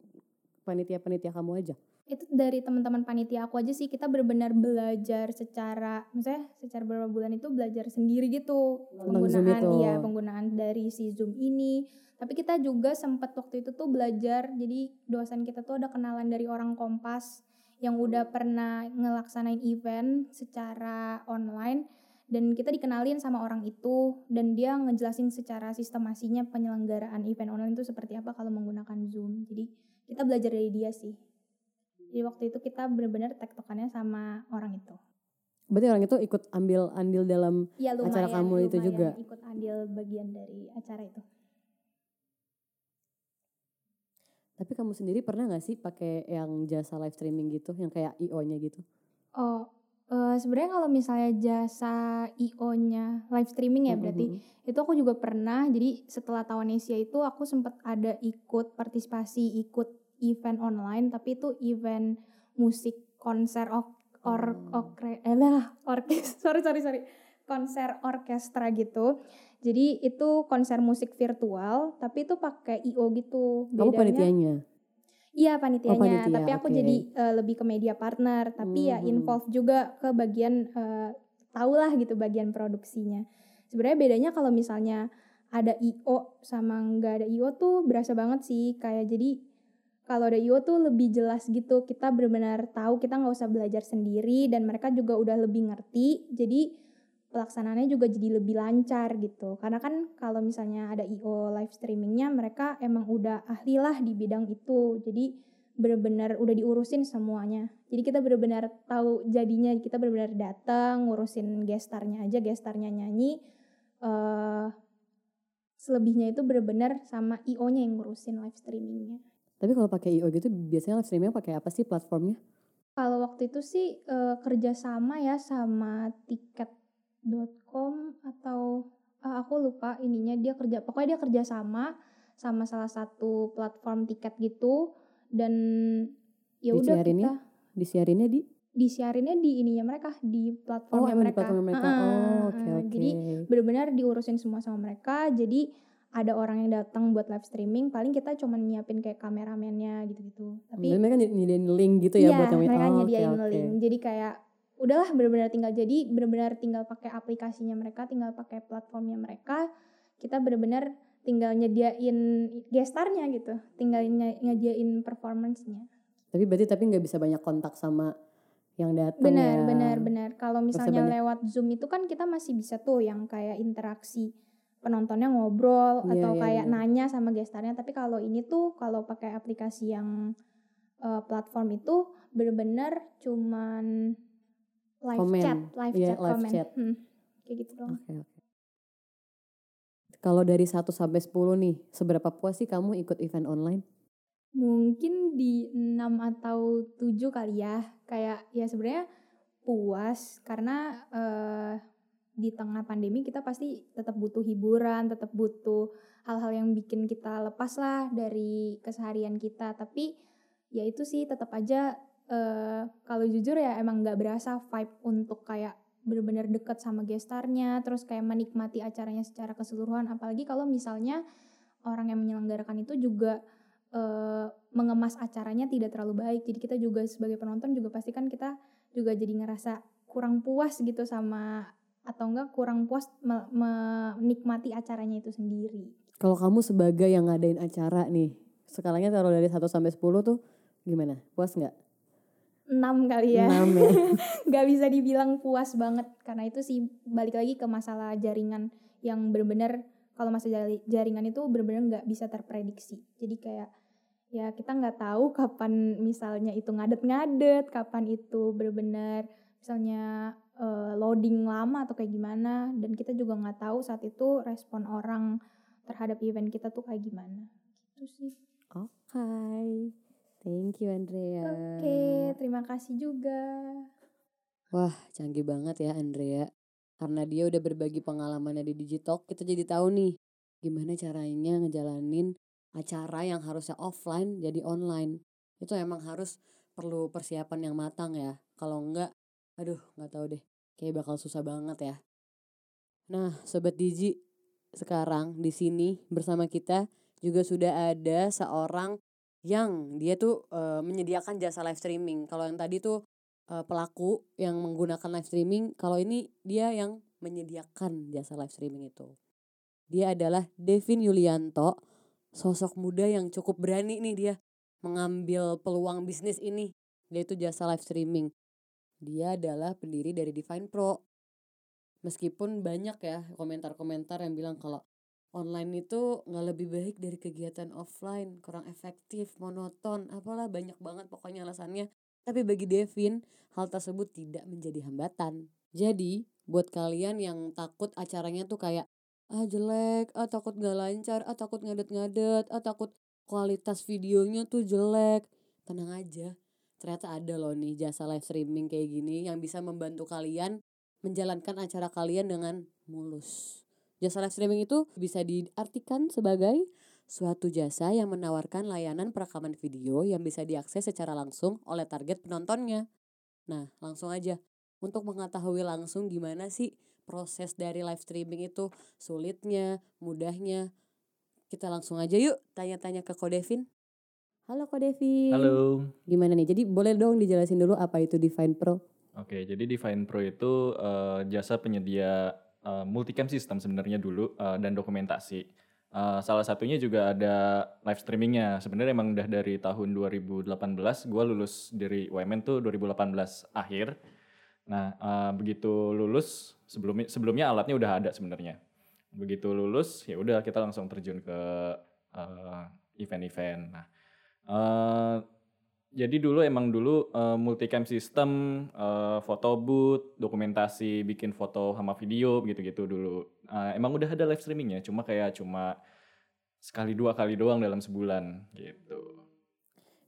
Speaker 3: panitia-panitia kamu aja?
Speaker 1: Itu dari teman-teman panitia aku aja sih kita benar-benar belajar secara misalnya secara beberapa bulan itu belajar sendiri gitu.
Speaker 3: Tentang
Speaker 1: penggunaan
Speaker 3: itu.
Speaker 1: iya penggunaan dari si Zoom ini. Tapi kita juga sempat waktu itu tuh belajar jadi dosen kita tuh ada kenalan dari orang Kompas yang udah pernah ngelaksanain event secara online dan kita dikenalin sama orang itu dan dia ngejelasin secara sistemasinya penyelenggaraan event online itu seperti apa kalau menggunakan Zoom. Jadi kita belajar dari dia sih jadi waktu itu kita benar-benar tektokannya sama orang itu.
Speaker 3: Berarti orang itu ikut ambil andil dalam
Speaker 1: Iya lumayan.
Speaker 3: Acara kamu itu juga?
Speaker 1: Ikut andil bagian dari acara itu.
Speaker 3: Tapi kamu sendiri pernah gak sih pakai yang jasa live streaming gitu, yang kayak IO-nya gitu?
Speaker 1: Oh, eh, sebenarnya kalau misalnya jasa IO-nya live streaming ya berarti
Speaker 3: Mhm.
Speaker 1: itu aku juga pernah. Jadi setelah tahun Asia itu aku sempat ada ikut partisipasi ikut event online tapi itu event musik konser or or
Speaker 3: Oh.
Speaker 1: okre- eh lah orkes sorry sorry sorry konser orkestra gitu jadi itu konser musik virtual tapi itu pakai IO gitu
Speaker 3: Kamu panitianya?
Speaker 1: Iya panitianya,
Speaker 3: Oh, panitia,
Speaker 1: tapi aku
Speaker 3: oke.
Speaker 1: jadi eh, lebih ke media partner, tapi ya
Speaker 3: Mhm.
Speaker 1: involve juga ke bagian eh, tahulah gitu bagian produksinya. Sebenarnya bedanya kalau misalnya ada IO sama nggak ada IO tuh berasa banget sih kayak jadi kalau ada IO tuh lebih jelas gitu kita benar-benar tahu kita nggak usah belajar sendiri dan mereka juga udah lebih ngerti jadi pelaksanaannya juga jadi lebih lancar gitu. Karena kan kalau misalnya ada IO live streamingnya mereka emang udah ahli lah di bidang itu jadi benar-benar udah diurusin semuanya. Jadi kita benar-benar tahu jadinya kita benar-benar datang ngurusin gestarnya aja gestarnya nyanyi eh selebihnya itu benar-benar sama IO-nya yang ngurusin live streamingnya
Speaker 3: Tapi kalau pakai IO gitu biasanya live streaming pakai apa sih platformnya?
Speaker 1: Kalau waktu itu sih eh, kerjasama ya sama tiket.com atau ah, aku lupa ininya dia kerja pokoknya dia kerjasama sama salah satu platform tiket gitu dan ya udah kita
Speaker 3: Disiarinnya di?
Speaker 1: disiarinnya di ininya mereka di
Speaker 3: Oh,
Speaker 1: platformnya
Speaker 3: di
Speaker 1: mereka.
Speaker 3: platform mereka.
Speaker 1: Ah,
Speaker 3: Oh, oke
Speaker 1: ah.
Speaker 3: oke.
Speaker 1: Jadi benar-benar diurusin semua sama mereka jadi ada orang yang datang buat live streaming paling kita cuma nyiapin kayak kameramennya gitu-gitu tapi
Speaker 3: mereka nyed- nyediain link gitu ya
Speaker 1: iya,
Speaker 3: buat yang
Speaker 1: mereka
Speaker 3: oh,
Speaker 1: nyediain
Speaker 3: oke.
Speaker 1: link jadi kayak udahlah benar-benar tinggal jadi benar-benar tinggal pakai aplikasinya mereka tinggal pakai platformnya mereka kita benar-benar tinggal nyediain gestarnya gitu tinggal nye- nyediain performance-nya
Speaker 3: Tapi berarti tapi nggak bisa banyak kontak sama yang datang
Speaker 1: benar
Speaker 3: ya.
Speaker 1: benar benar kalau misalnya lewat zoom itu kan kita masih bisa tuh yang kayak interaksi penontonnya ngobrol
Speaker 3: Iya,
Speaker 1: atau
Speaker 3: iya,
Speaker 1: kayak
Speaker 3: iya.
Speaker 1: nanya sama gestarnya tapi kalau ini tuh kalau pakai aplikasi yang eh, platform itu benar-benar cuman live
Speaker 3: Komen.
Speaker 1: chat live
Speaker 3: Iya,
Speaker 1: chat
Speaker 3: live chat.
Speaker 1: Hmm, kayak gitu dong
Speaker 3: oke. Kalau dari 1 sampai 10 nih, seberapa puas sih kamu ikut event online?
Speaker 1: mungkin di 6 atau 7 kali ya kayak ya sebenarnya puas karena eh, di tengah pandemi kita pasti tetap butuh hiburan tetap butuh hal-hal yang bikin kita lepas lah dari keseharian kita tapi ya itu sih tetap aja eh, kalau jujur ya emang nggak berasa vibe untuk kayak bener-bener deket sama gestarnya terus kayak menikmati acaranya secara keseluruhan apalagi kalau misalnya orang yang menyelenggarakan itu juga eh, mengemas acaranya tidak terlalu baik. Jadi kita juga sebagai penonton juga pasti kan kita juga jadi ngerasa kurang puas gitu sama atau enggak kurang puas me- menikmati acaranya itu sendiri.
Speaker 3: Kalau kamu sebagai yang ngadain acara nih, skalanya taruh dari 1 sampai 10 tuh gimana? Puas nggak?
Speaker 1: 6 kali ya.
Speaker 3: 6 ya.
Speaker 1: Nggak bisa dibilang puas banget karena itu sih balik lagi ke masalah jaringan yang benar-benar kalau masalah jari- jaringan itu benar-benar nggak bisa terprediksi. Jadi kayak ya kita nggak tahu kapan misalnya itu ngadet-ngadet, kapan itu benar-benar misalnya eh, loading lama atau kayak gimana dan kita juga nggak tahu saat itu respon orang terhadap event kita tuh kayak gimana. Gitu sih.
Speaker 3: Oke. Thank you Andrea.
Speaker 1: Oke, terima kasih juga.
Speaker 3: Wah, canggih banget ya Andrea. Karena dia udah berbagi pengalamannya di Digitalk, kita jadi tahu nih gimana caranya ngejalanin acara yang harusnya offline jadi online. Itu emang harus perlu persiapan yang matang ya. Kalau enggak, aduh nggak tahu deh. Kayak bakal susah banget ya. Nah, sobat Digi, sekarang di sini bersama kita juga sudah ada seorang yang dia tuh eh, menyediakan jasa live streaming. Kalau yang tadi tuh eh, pelaku yang menggunakan live streaming, kalau ini dia yang menyediakan jasa live streaming itu. Dia adalah Devin Yulianto, sosok muda yang cukup berani nih dia mengambil peluang bisnis ini, yaitu jasa live streaming. Dia adalah pendiri dari Divine Pro. Meskipun banyak ya komentar-komentar yang bilang kalau online itu nggak lebih baik dari kegiatan offline, kurang efektif, monoton, apalah banyak banget pokoknya alasannya. Tapi bagi Devin, hal tersebut tidak menjadi hambatan. Jadi, buat kalian yang takut acaranya tuh kayak ah jelek, ah takut nggak lancar, ah takut ngadet-ngadet, ah takut kualitas videonya tuh jelek. Tenang aja, ternyata ada loh nih jasa live streaming kayak gini yang bisa membantu kalian menjalankan acara kalian dengan mulus. Jasa live streaming itu bisa diartikan sebagai suatu jasa yang menawarkan layanan perekaman video yang bisa diakses secara langsung oleh target penontonnya. Nah, langsung aja. Untuk mengetahui langsung gimana sih proses dari live streaming itu, sulitnya, mudahnya. Kita langsung aja yuk tanya-tanya ke Kodevin. Halo Kodevin.
Speaker 2: Halo.
Speaker 3: Gimana nih? Jadi boleh dong dijelasin dulu apa itu Divine Pro?
Speaker 2: Oke, jadi Divine Pro itu eh, jasa penyedia eh, multicam system sebenarnya dulu eh, dan dokumentasi. Eh, salah satunya juga ada live streamingnya. Sebenarnya emang udah dari tahun 2018, gue lulus dari UMN tuh 2018 akhir. Nah, eh, begitu lulus sebelumnya sebelumnya alatnya udah ada sebenarnya. Begitu lulus ya udah kita langsung terjun ke event-event. Nah, eh, jadi dulu emang dulu eh, multicam system, eh, foto booth, dokumentasi, bikin foto sama video gitu-gitu dulu. Eh, emang udah ada live streamingnya, cuma kayak cuma sekali dua kali doang dalam sebulan gitu.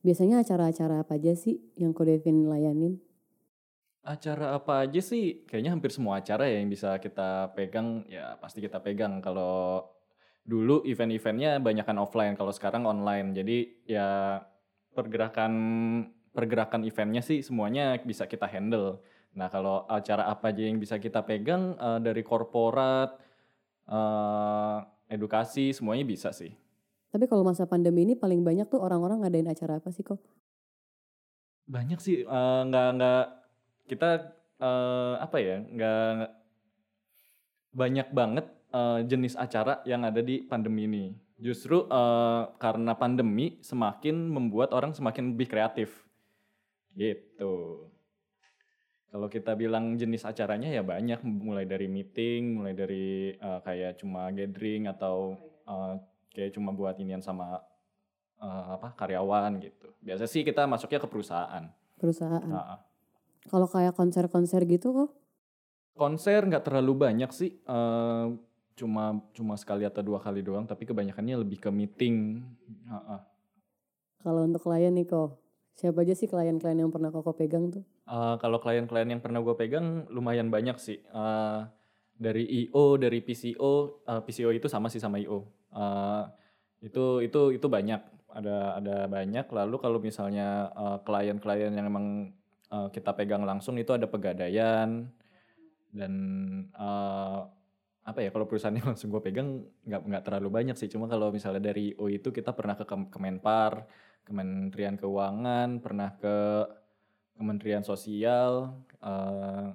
Speaker 3: Biasanya acara-acara apa aja sih yang Kodevin layanin?
Speaker 2: Acara apa aja sih? Kayaknya hampir semua acara ya yang bisa kita pegang, ya pasti kita pegang. Kalau dulu event-eventnya banyakan offline, kalau sekarang online. Jadi ya pergerakan pergerakan eventnya sih semuanya bisa kita handle. Nah kalau acara apa aja yang bisa kita pegang eh, dari korporat, eh, edukasi semuanya bisa sih.
Speaker 3: Tapi kalau masa pandemi ini paling banyak tuh orang-orang ngadain acara apa sih kok?
Speaker 2: Banyak sih eh, nggak nggak kita eh, apa ya nggak- banyak banget eh, jenis acara yang ada di pandemi ini. Justru eh, karena pandemi semakin membuat orang semakin lebih kreatif. Gitu. Kalau kita bilang jenis acaranya ya banyak, mulai dari meeting, mulai dari eh, kayak cuma gathering atau eh, kayak cuma buat inian sama eh, apa karyawan gitu. Biasa sih kita masuknya ke perusahaan.
Speaker 3: Perusahaan.
Speaker 2: Nah,
Speaker 3: Kalau kayak konser-konser gitu kok?
Speaker 2: konser nggak terlalu banyak sih, eh, cuma cuma sekali atau dua kali doang. Tapi kebanyakannya lebih ke meeting.
Speaker 3: Kalau untuk klien nih kok, siapa aja sih klien-klien yang pernah koko pegang tuh?
Speaker 2: Eh, kalau klien-klien yang pernah gue pegang lumayan banyak sih. Eh, dari IO, dari PCO, eh, PCO itu sama sih sama IO. Eh, itu itu itu banyak. Ada ada banyak. Lalu kalau misalnya klien-klien yang emang eh, kita pegang langsung itu ada pegadaian dan eh, apa ya kalau perusahaan yang langsung gue pegang nggak nggak terlalu banyak sih. Cuma kalau misalnya dari IO itu kita pernah ke Kem- Kemenpar, Kementerian Keuangan, pernah ke Kementerian Sosial, eh,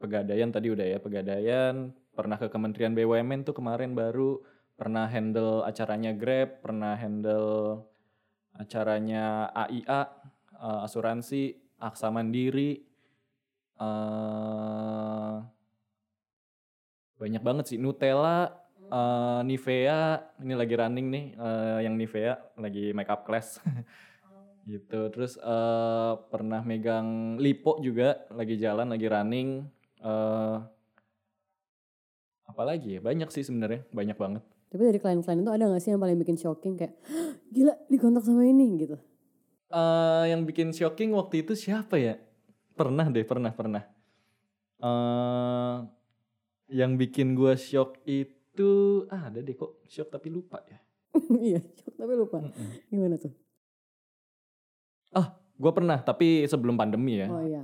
Speaker 2: Pegadaian tadi udah ya, Pegadaian, pernah ke Kementerian BUMN tuh kemarin baru, pernah handle acaranya Grab, pernah handle acaranya AIA, eh, asuransi, Aksa Mandiri, eh, banyak banget sih, Nutella, eh, Nivea, ini lagi running nih, eh, yang Nivea lagi makeup class. gitu. Terus eh pernah megang lipo juga lagi jalan lagi running eh apalagi ya? Banyak sih sebenarnya banyak banget.
Speaker 3: Tapi dari klien-klien itu ada gak sih yang paling bikin shocking kayak, "Hah, gila dikontak sama ini gitu?
Speaker 2: eh yang bikin shocking waktu itu siapa ya? Pernah deh pernah pernah. Eh yang bikin gua shock itu ah, ada deh kok shock tapi lupa ya
Speaker 3: iya, shock tapi lupa.
Speaker 2: Mm-mm.
Speaker 3: Gimana tuh?
Speaker 2: gua pernah tapi sebelum pandemi ya
Speaker 3: Oh iya.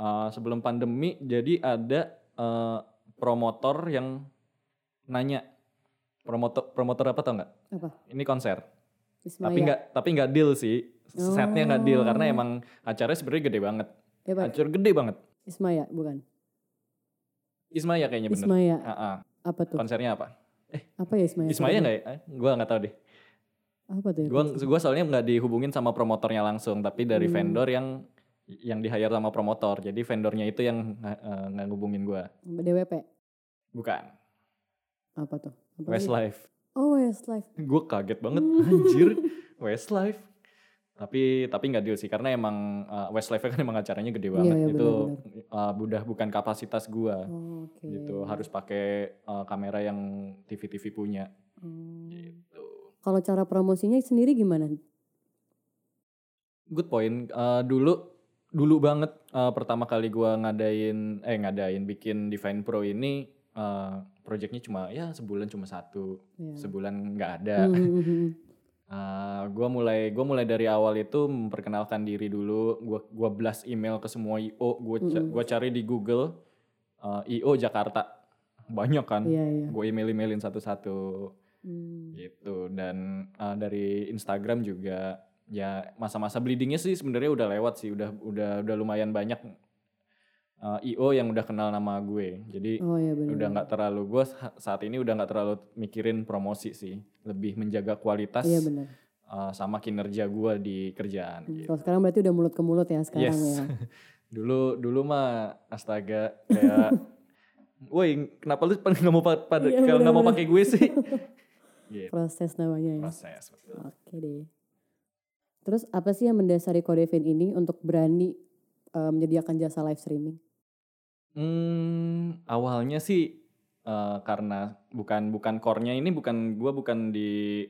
Speaker 2: Eh, sebelum pandemi jadi ada eh, promotor yang nanya promotor promotor apa tau nggak
Speaker 3: Apa?
Speaker 2: ini konser
Speaker 3: Ismaya.
Speaker 2: tapi nggak tapi nggak deal sih setnya nggak deal karena
Speaker 3: Oh.
Speaker 2: emang acaranya sebenarnya gede banget
Speaker 3: Ya,
Speaker 2: acara gede banget
Speaker 3: Ismaya bukan?
Speaker 2: Ismaya kayaknya bener
Speaker 3: Ismaya.
Speaker 2: Ah, ah.
Speaker 3: Apa tuh?
Speaker 2: konsernya apa
Speaker 3: Apa ya Ismaya?
Speaker 2: Ismaya nggak ya Eh, gua nggak tahu deh
Speaker 3: Apa tuh ya?
Speaker 2: gua gua soalnya nggak dihubungin sama promotornya langsung tapi dari
Speaker 3: Hmm.
Speaker 2: vendor yang yang di hire sama promotor jadi vendornya itu yang eh, nggak ngubungin gua
Speaker 3: DWP.
Speaker 2: bukan
Speaker 3: Apa tuh? Apa?
Speaker 2: Westlife
Speaker 3: Oh Westlife.
Speaker 2: gue kaget banget anjir Westlife tapi tapi nggak deal sih karena emang uh, Westlife kan emang acaranya gede banget
Speaker 3: iya,
Speaker 2: itu
Speaker 3: benar-benar.
Speaker 2: uh, udah bukan kapasitas gua
Speaker 3: Oh, Oke.
Speaker 2: gitu harus pakai uh, kamera yang TV TV punya
Speaker 3: Hmm.
Speaker 2: gitu
Speaker 3: Kalau cara promosinya sendiri gimana?
Speaker 2: good point Uh, dulu dulu banget uh, pertama kali gua ngadain eh ngadain bikin Divine Pro ini uh, projectnya cuma ya sebulan cuma satu
Speaker 3: Ya.
Speaker 2: sebulan nggak ada
Speaker 3: Hmm, hmm, hmm.
Speaker 2: Uh, gua mulai gua mulai dari awal itu memperkenalkan diri dulu. Gua gua blast email ke semua IO. Gua ca-
Speaker 3: Mm-mm.
Speaker 2: gua cari di Google uh, IO Jakarta. Banyak kan.
Speaker 3: Iya iya.
Speaker 2: Gue email-emailin satu-satu
Speaker 3: Hmm.
Speaker 2: gitu. Dan uh, dari Instagram juga ya masa-masa bleedingnya sih sebenarnya udah lewat sih. Udah udah udah lumayan banyak uh, IO yang udah kenal nama gue. Jadi
Speaker 3: Oh iya benar.
Speaker 2: udah nggak terlalu gue saat ini udah nggak terlalu mikirin promosi sih. Lebih menjaga kualitas
Speaker 3: Iya benar.
Speaker 2: uh, sama kinerja gue di kerjaan
Speaker 3: Hmm,
Speaker 2: gitu.
Speaker 3: Kalau sekarang berarti udah mulut ke mulut ya sekarang
Speaker 2: Yes.
Speaker 3: ya.
Speaker 2: dulu dulu mah astaga kayak, woi kenapa lu nggak mau pa- pada
Speaker 3: Iya,
Speaker 2: kalau nggak mau pakai gue sih? gitu.
Speaker 3: Proses namanya ya.
Speaker 2: Proses. betul.
Speaker 3: Oke deh. Terus apa sih yang mendasari Kodevin ini untuk berani eh, menyediakan jasa live streaming?
Speaker 2: Hmm, awalnya sih uh, karena bukan bukan core-nya ini bukan gue bukan di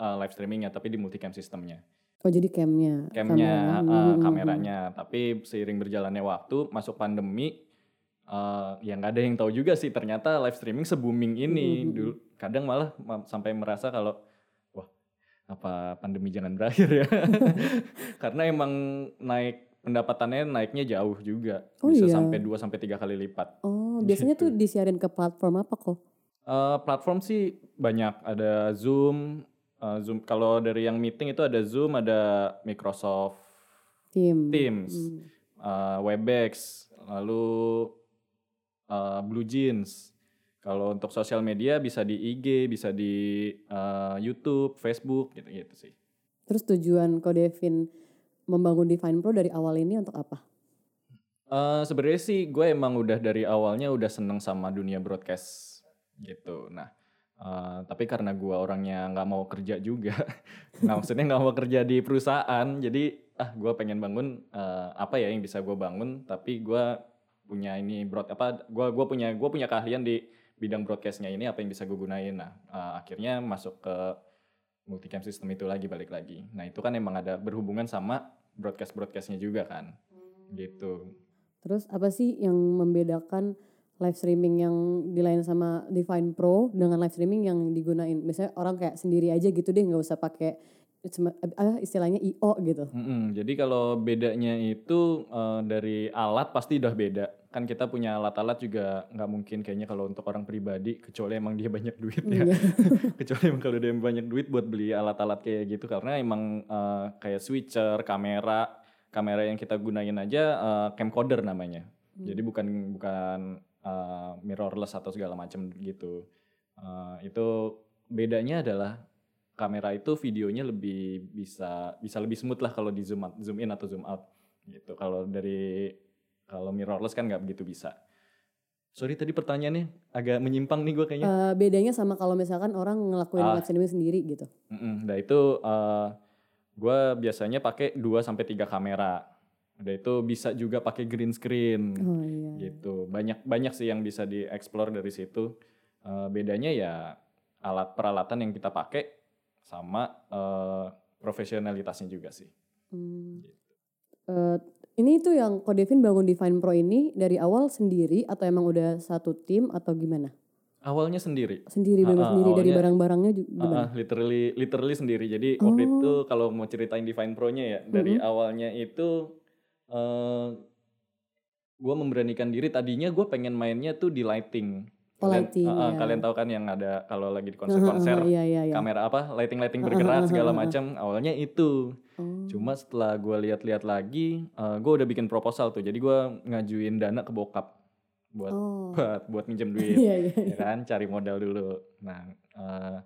Speaker 2: uh, live streamingnya tapi di multicam sistemnya.
Speaker 3: Oh jadi camnya.
Speaker 2: Camnya,
Speaker 3: kamera.
Speaker 2: uh,
Speaker 3: Hmm, hmm, hmm.
Speaker 2: kameranya. Tapi seiring berjalannya waktu, masuk pandemi, uh, ya nggak ada yang tahu juga sih ternyata live streaming se-booming ini.
Speaker 3: Mhm.
Speaker 2: Dulu kadang malah ma- sampai merasa kalau wah apa pandemi jangan berakhir ya. Karena emang naik pendapatannya naiknya jauh juga.
Speaker 3: Oh
Speaker 2: Bisa
Speaker 3: iya.
Speaker 2: sampai 2 sampai 3 kali lipat.
Speaker 3: Oh biasanya tuh
Speaker 2: Gitu.
Speaker 3: disiarin ke platform apa kok?
Speaker 2: Eh, platform sih banyak, ada Zoom, eh, Zoom kalau dari yang meeting itu ada Zoom, ada Microsoft
Speaker 3: Tim.
Speaker 2: Teams,
Speaker 3: Hmm.
Speaker 2: eh, Webex, lalu eh, Blue Jeans. Kalau untuk sosial media bisa di IG, bisa di eh, YouTube, Facebook gitu-gitu sih.
Speaker 3: Terus tujuan Kodevin membangun Define Pro dari awal ini untuk apa?
Speaker 2: Eh sebenarnya sih gue emang udah dari awalnya udah seneng sama dunia broadcast gitu. Nah, eh, tapi karena gue orangnya nggak mau kerja juga, nggak maksudnya nggak mau kerja di perusahaan, jadi ah gue pengen bangun eh, apa ya yang bisa gue bangun, tapi gue punya ini broad apa, gue gua punya gue punya keahlian di bidang broadcastnya ini apa yang bisa gue gunain. Nah, eh, akhirnya masuk ke multicam system itu lagi balik lagi. Nah itu kan emang ada berhubungan sama broadcast broadcastnya juga kan, gitu.
Speaker 3: Terus apa sih yang membedakan live streaming yang dilain sama Define Pro dengan live streaming yang digunain? Misalnya orang kayak sendiri aja gitu deh nggak usah pakai ah, istilahnya IO gitu.
Speaker 2: Mm-mm, jadi kalau bedanya itu eh, dari alat pasti udah beda. Kan kita punya alat-alat juga nggak mungkin kayaknya kalau untuk orang pribadi kecuali emang dia banyak duit ya.
Speaker 3: Iya.
Speaker 2: kecuali emang kalau dia banyak duit buat beli alat-alat kayak gitu karena emang eh, kayak switcher, kamera, kamera yang kita gunain aja eh, camcorder namanya. Jadi bukan bukan eh, mirrorless atau segala macam gitu. Eh, itu bedanya adalah kamera itu videonya lebih bisa bisa lebih smooth lah kalau di zoom out- zoom in atau zoom out gitu. Kalau dari kalau mirrorless kan nggak begitu bisa. Sorry tadi pertanyaannya agak menyimpang nih gue kayaknya.
Speaker 3: Eh, bedanya sama kalau misalkan orang ngelakuin
Speaker 2: Ah.
Speaker 3: live streaming sendiri gitu.
Speaker 2: Mm-mm, Nah itu gue biasanya pakai 2 sampai tiga kamera. Udah itu bisa juga pakai green screen
Speaker 3: Oh iya.
Speaker 2: gitu. Banyak banyak sih yang bisa dieksplor dari situ. Eh, bedanya ya alat peralatan yang kita pakai sama eh, profesionalitasnya juga sih.
Speaker 3: Hmm.
Speaker 2: Gitu.
Speaker 3: Eh, ini tuh yang Kodevin bangun Define Pro ini dari awal sendiri atau emang udah satu tim atau gimana?
Speaker 2: Awalnya sendiri.
Speaker 3: Sendiri benar
Speaker 2: ah,
Speaker 3: sendiri dari barang-barangnya juga gimana?
Speaker 2: ah, literally literally sendiri. Jadi waktu
Speaker 3: Oh.
Speaker 2: itu kalau mau ceritain Divine Pro-nya ya, dari
Speaker 3: Mm-mm.
Speaker 2: awalnya itu eh gue memberanikan diri. Tadinya gue pengen mainnya tuh di lighting.
Speaker 3: Oh, lighting,
Speaker 2: ah,
Speaker 3: ya.
Speaker 2: kalian tahu kan yang ada kalau lagi di konser-konser
Speaker 3: ah, iya, iya, iya.
Speaker 2: kamera apa lighting-lighting bergerak segala macam. Awalnya itu.
Speaker 3: Oh.
Speaker 2: Cuma setelah gue lihat-lihat lagi, gue udah bikin proposal tuh. Jadi gue ngajuin dana ke bokap buat
Speaker 3: Oh.
Speaker 2: buat buat minjem duit
Speaker 3: Iya, iya,
Speaker 2: ya
Speaker 3: iya.
Speaker 2: kan cari modal dulu nah eh,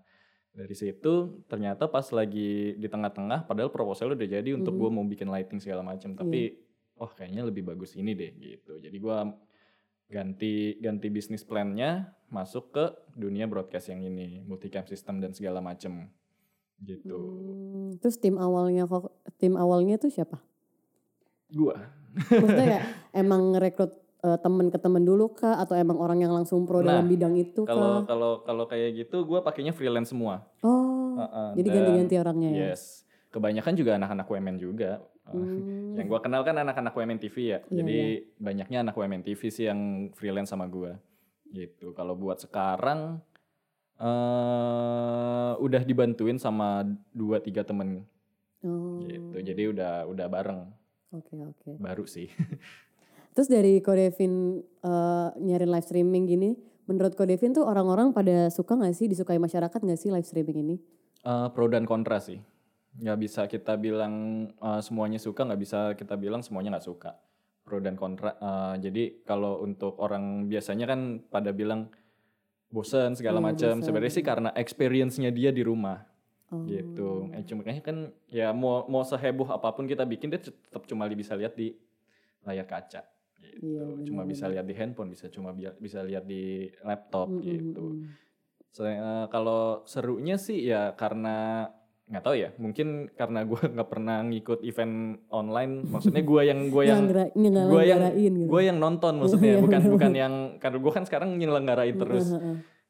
Speaker 2: dari situ ternyata pas lagi di tengah-tengah padahal proposal udah jadi untuk
Speaker 3: Mhm.
Speaker 2: gue mau bikin lighting segala macam tapi oh kayaknya lebih bagus ini deh gitu jadi gue ganti ganti bisnis plannya masuk ke dunia broadcast yang ini multicam system dan segala macam gitu
Speaker 3: Hmm, Terus tim awalnya kok tim awalnya tuh siapa?
Speaker 2: gue
Speaker 3: Maksudnya kayak emang ngerekrut eh, temen ke temen dulu kah atau emang orang yang langsung pro
Speaker 2: Nah,
Speaker 3: dalam bidang itu
Speaker 2: kalau kalau kalau kayak gitu gue pakainya freelance semua
Speaker 3: Oh.
Speaker 2: Uh-uh,
Speaker 3: jadi
Speaker 2: dan-
Speaker 3: ganti-ganti orangnya ya.
Speaker 2: Yes. Kebanyakan juga anak-anak WMN juga. Uh,
Speaker 3: Hmm.
Speaker 2: Yang gua kenal kan anak-anak WMN TV ya.
Speaker 3: Iya,
Speaker 2: Jadi banyaknya anak WMN TV sih yang freelance sama gua. Gitu. Kalau buat sekarang eh udah dibantuin sama dua tiga temen
Speaker 3: Oh.
Speaker 2: gitu. Jadi udah udah bareng
Speaker 3: Oke, oke.
Speaker 2: baru sih.
Speaker 3: Terus dari Kodevin eh, nyari live streaming gini, menurut Kodevin tuh orang-orang pada suka gak sih, disukai masyarakat gak sih live streaming ini?
Speaker 2: Eh, pro dan kontra sih. Nggak bisa kita bilang eh, semuanya suka, nggak bisa kita bilang semuanya nggak suka. Pro dan kontra. Eh, jadi kalau untuk orang biasanya kan pada bilang bosen segala
Speaker 3: Iya,
Speaker 2: macam. Sebenarnya sih karena experience-nya dia di rumah
Speaker 3: Oh.
Speaker 2: gitu. Eh, cuma kayaknya kan ya mau mau seheboh apa pun kita bikin dia tetap cuma bisa lihat di layar kaca. Gitu.
Speaker 3: Iya,
Speaker 2: cuma bisa lihat di handphone, bisa cuma bi- bisa lihat di laptop
Speaker 3: Mm, mm,
Speaker 2: gitu. Saya, eh, kalau serunya sih ya karena nggak tahu ya mungkin karena gue nggak pernah ngikut event online maksudnya gue yang gue yang gue yang
Speaker 3: gitu.
Speaker 2: gue yang nonton maksudnya
Speaker 3: Iya,
Speaker 2: bukan bukan yang karena gue kan sekarang nyelenggarain terus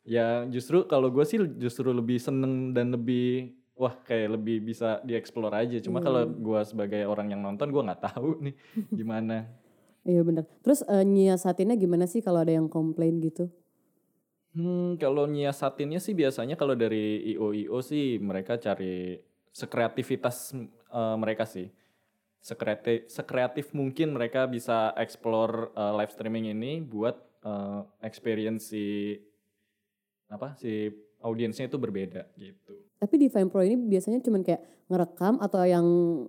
Speaker 2: ya justru kalau gue sih justru lebih seneng dan lebih wah kayak lebih bisa dieksplor aja cuma
Speaker 3: Iya.
Speaker 2: kalau gue sebagai orang yang nonton gue nggak tahu nih gimana
Speaker 3: Iya benar. Terus eh, nyiasatinnya gimana sih kalau ada yang komplain gitu?
Speaker 2: Hmm, kalau nyiasatinnya sih biasanya kalau dari IO-IO sih mereka cari sekreativitas eh, mereka sih. Sekreatif, sekreatif mungkin mereka bisa explore eh, live streaming ini buat eh, experience si apa si audiensnya itu berbeda gitu.
Speaker 3: Tapi di Vine Pro ini biasanya cuman kayak ngerekam atau yang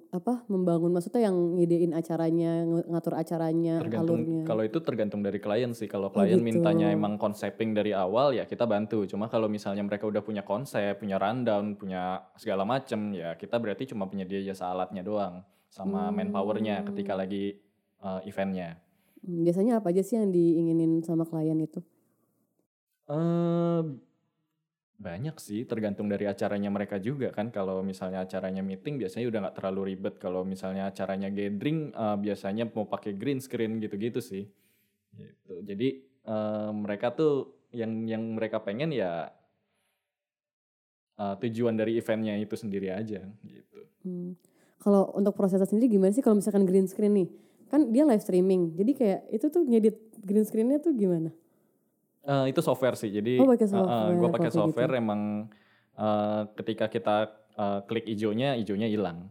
Speaker 3: apa membangun maksudnya yang ngedein acaranya, ng- ngatur acaranya,
Speaker 2: Tergantung
Speaker 3: alurnya.
Speaker 2: kalau itu tergantung dari klien sih. Kalau
Speaker 3: Oh,
Speaker 2: klien
Speaker 3: gitu.
Speaker 2: mintanya emang konseping dari awal ya kita bantu. Cuma kalau misalnya mereka udah punya konsep, punya rundown, punya segala macem ya kita berarti cuma punya dia jasa alatnya doang sama
Speaker 3: Hmm.
Speaker 2: manpowernya ketika lagi uh, eventnya.
Speaker 3: Hmm, Biasanya apa aja sih yang diinginin sama klien itu?
Speaker 2: Eh banyak sih tergantung dari acaranya mereka juga kan kalau misalnya acaranya meeting biasanya udah nggak terlalu ribet kalau misalnya acaranya gathering eh, biasanya mau pakai green screen gitu-gitu sih gitu jadi eh, mereka tuh yang yang mereka pengen ya eh, tujuan dari eventnya itu sendiri aja gitu
Speaker 3: Hmm. Kalau untuk prosesnya sendiri gimana sih kalau misalkan green screen nih? Kan dia live streaming. Jadi kayak itu tuh ngedit green screennya tuh gimana?
Speaker 2: Eh, itu software sih jadi
Speaker 3: Oh, pakai
Speaker 2: gue
Speaker 3: software,
Speaker 2: pakai
Speaker 3: kalau kayak
Speaker 2: software
Speaker 3: gitu.
Speaker 2: emang eh, ketika kita eh, klik hijaunya hijaunya hilang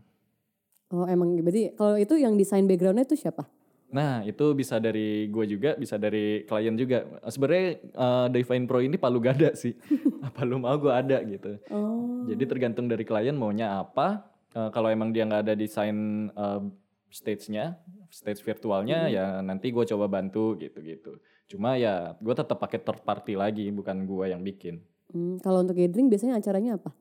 Speaker 3: Oh emang berarti kalau itu yang desain backgroundnya tuh siapa?
Speaker 2: Nah, itu bisa dari gue juga, bisa dari klien juga. Sebenarnya uh, Divine Pro ini palu gada sih. apa lu mau gue ada gitu.
Speaker 3: Oh.
Speaker 2: Jadi tergantung dari klien maunya apa. Uh, kalau emang dia nggak ada desain uh, stage-nya, stage virtualnya
Speaker 3: Hmm.
Speaker 2: ya nanti gue coba bantu gitu-gitu. Cuma ya gue tetap pakai third party lagi, bukan gue yang bikin.
Speaker 3: Hmm, kalau untuk gathering biasanya acaranya apa?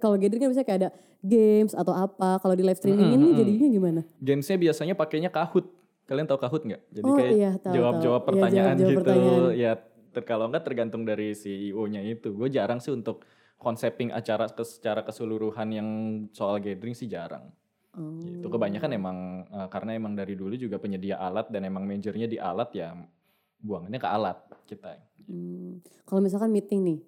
Speaker 3: Kalau gathering kan biasanya kayak ada games atau apa. Kalau di live streaming ini
Speaker 2: mm-mm.
Speaker 3: jadinya gimana?
Speaker 2: Gamesnya biasanya pakainya Kahoot. Kalian tahu Kahoot nggak? Jadi
Speaker 3: Oh,
Speaker 2: kayak
Speaker 3: iya, tahu,
Speaker 2: jawab-jawab
Speaker 3: tahu. Iya,
Speaker 2: pertanyaan
Speaker 3: jawab-jawab
Speaker 2: gitu.
Speaker 3: pertanyaan.
Speaker 2: Ya ter kalau nggak tergantung dari CEO-nya itu. Gue jarang sih untuk konseping acara ke, secara keseluruhan yang soal gathering sih jarang.
Speaker 3: Oh.
Speaker 2: Gitu. Kebanyakan emang eh, karena emang dari dulu juga penyedia alat dan emang majornya di alat ya buangannya ke alat kita.
Speaker 3: Hmm. Kalau misalkan meeting nih,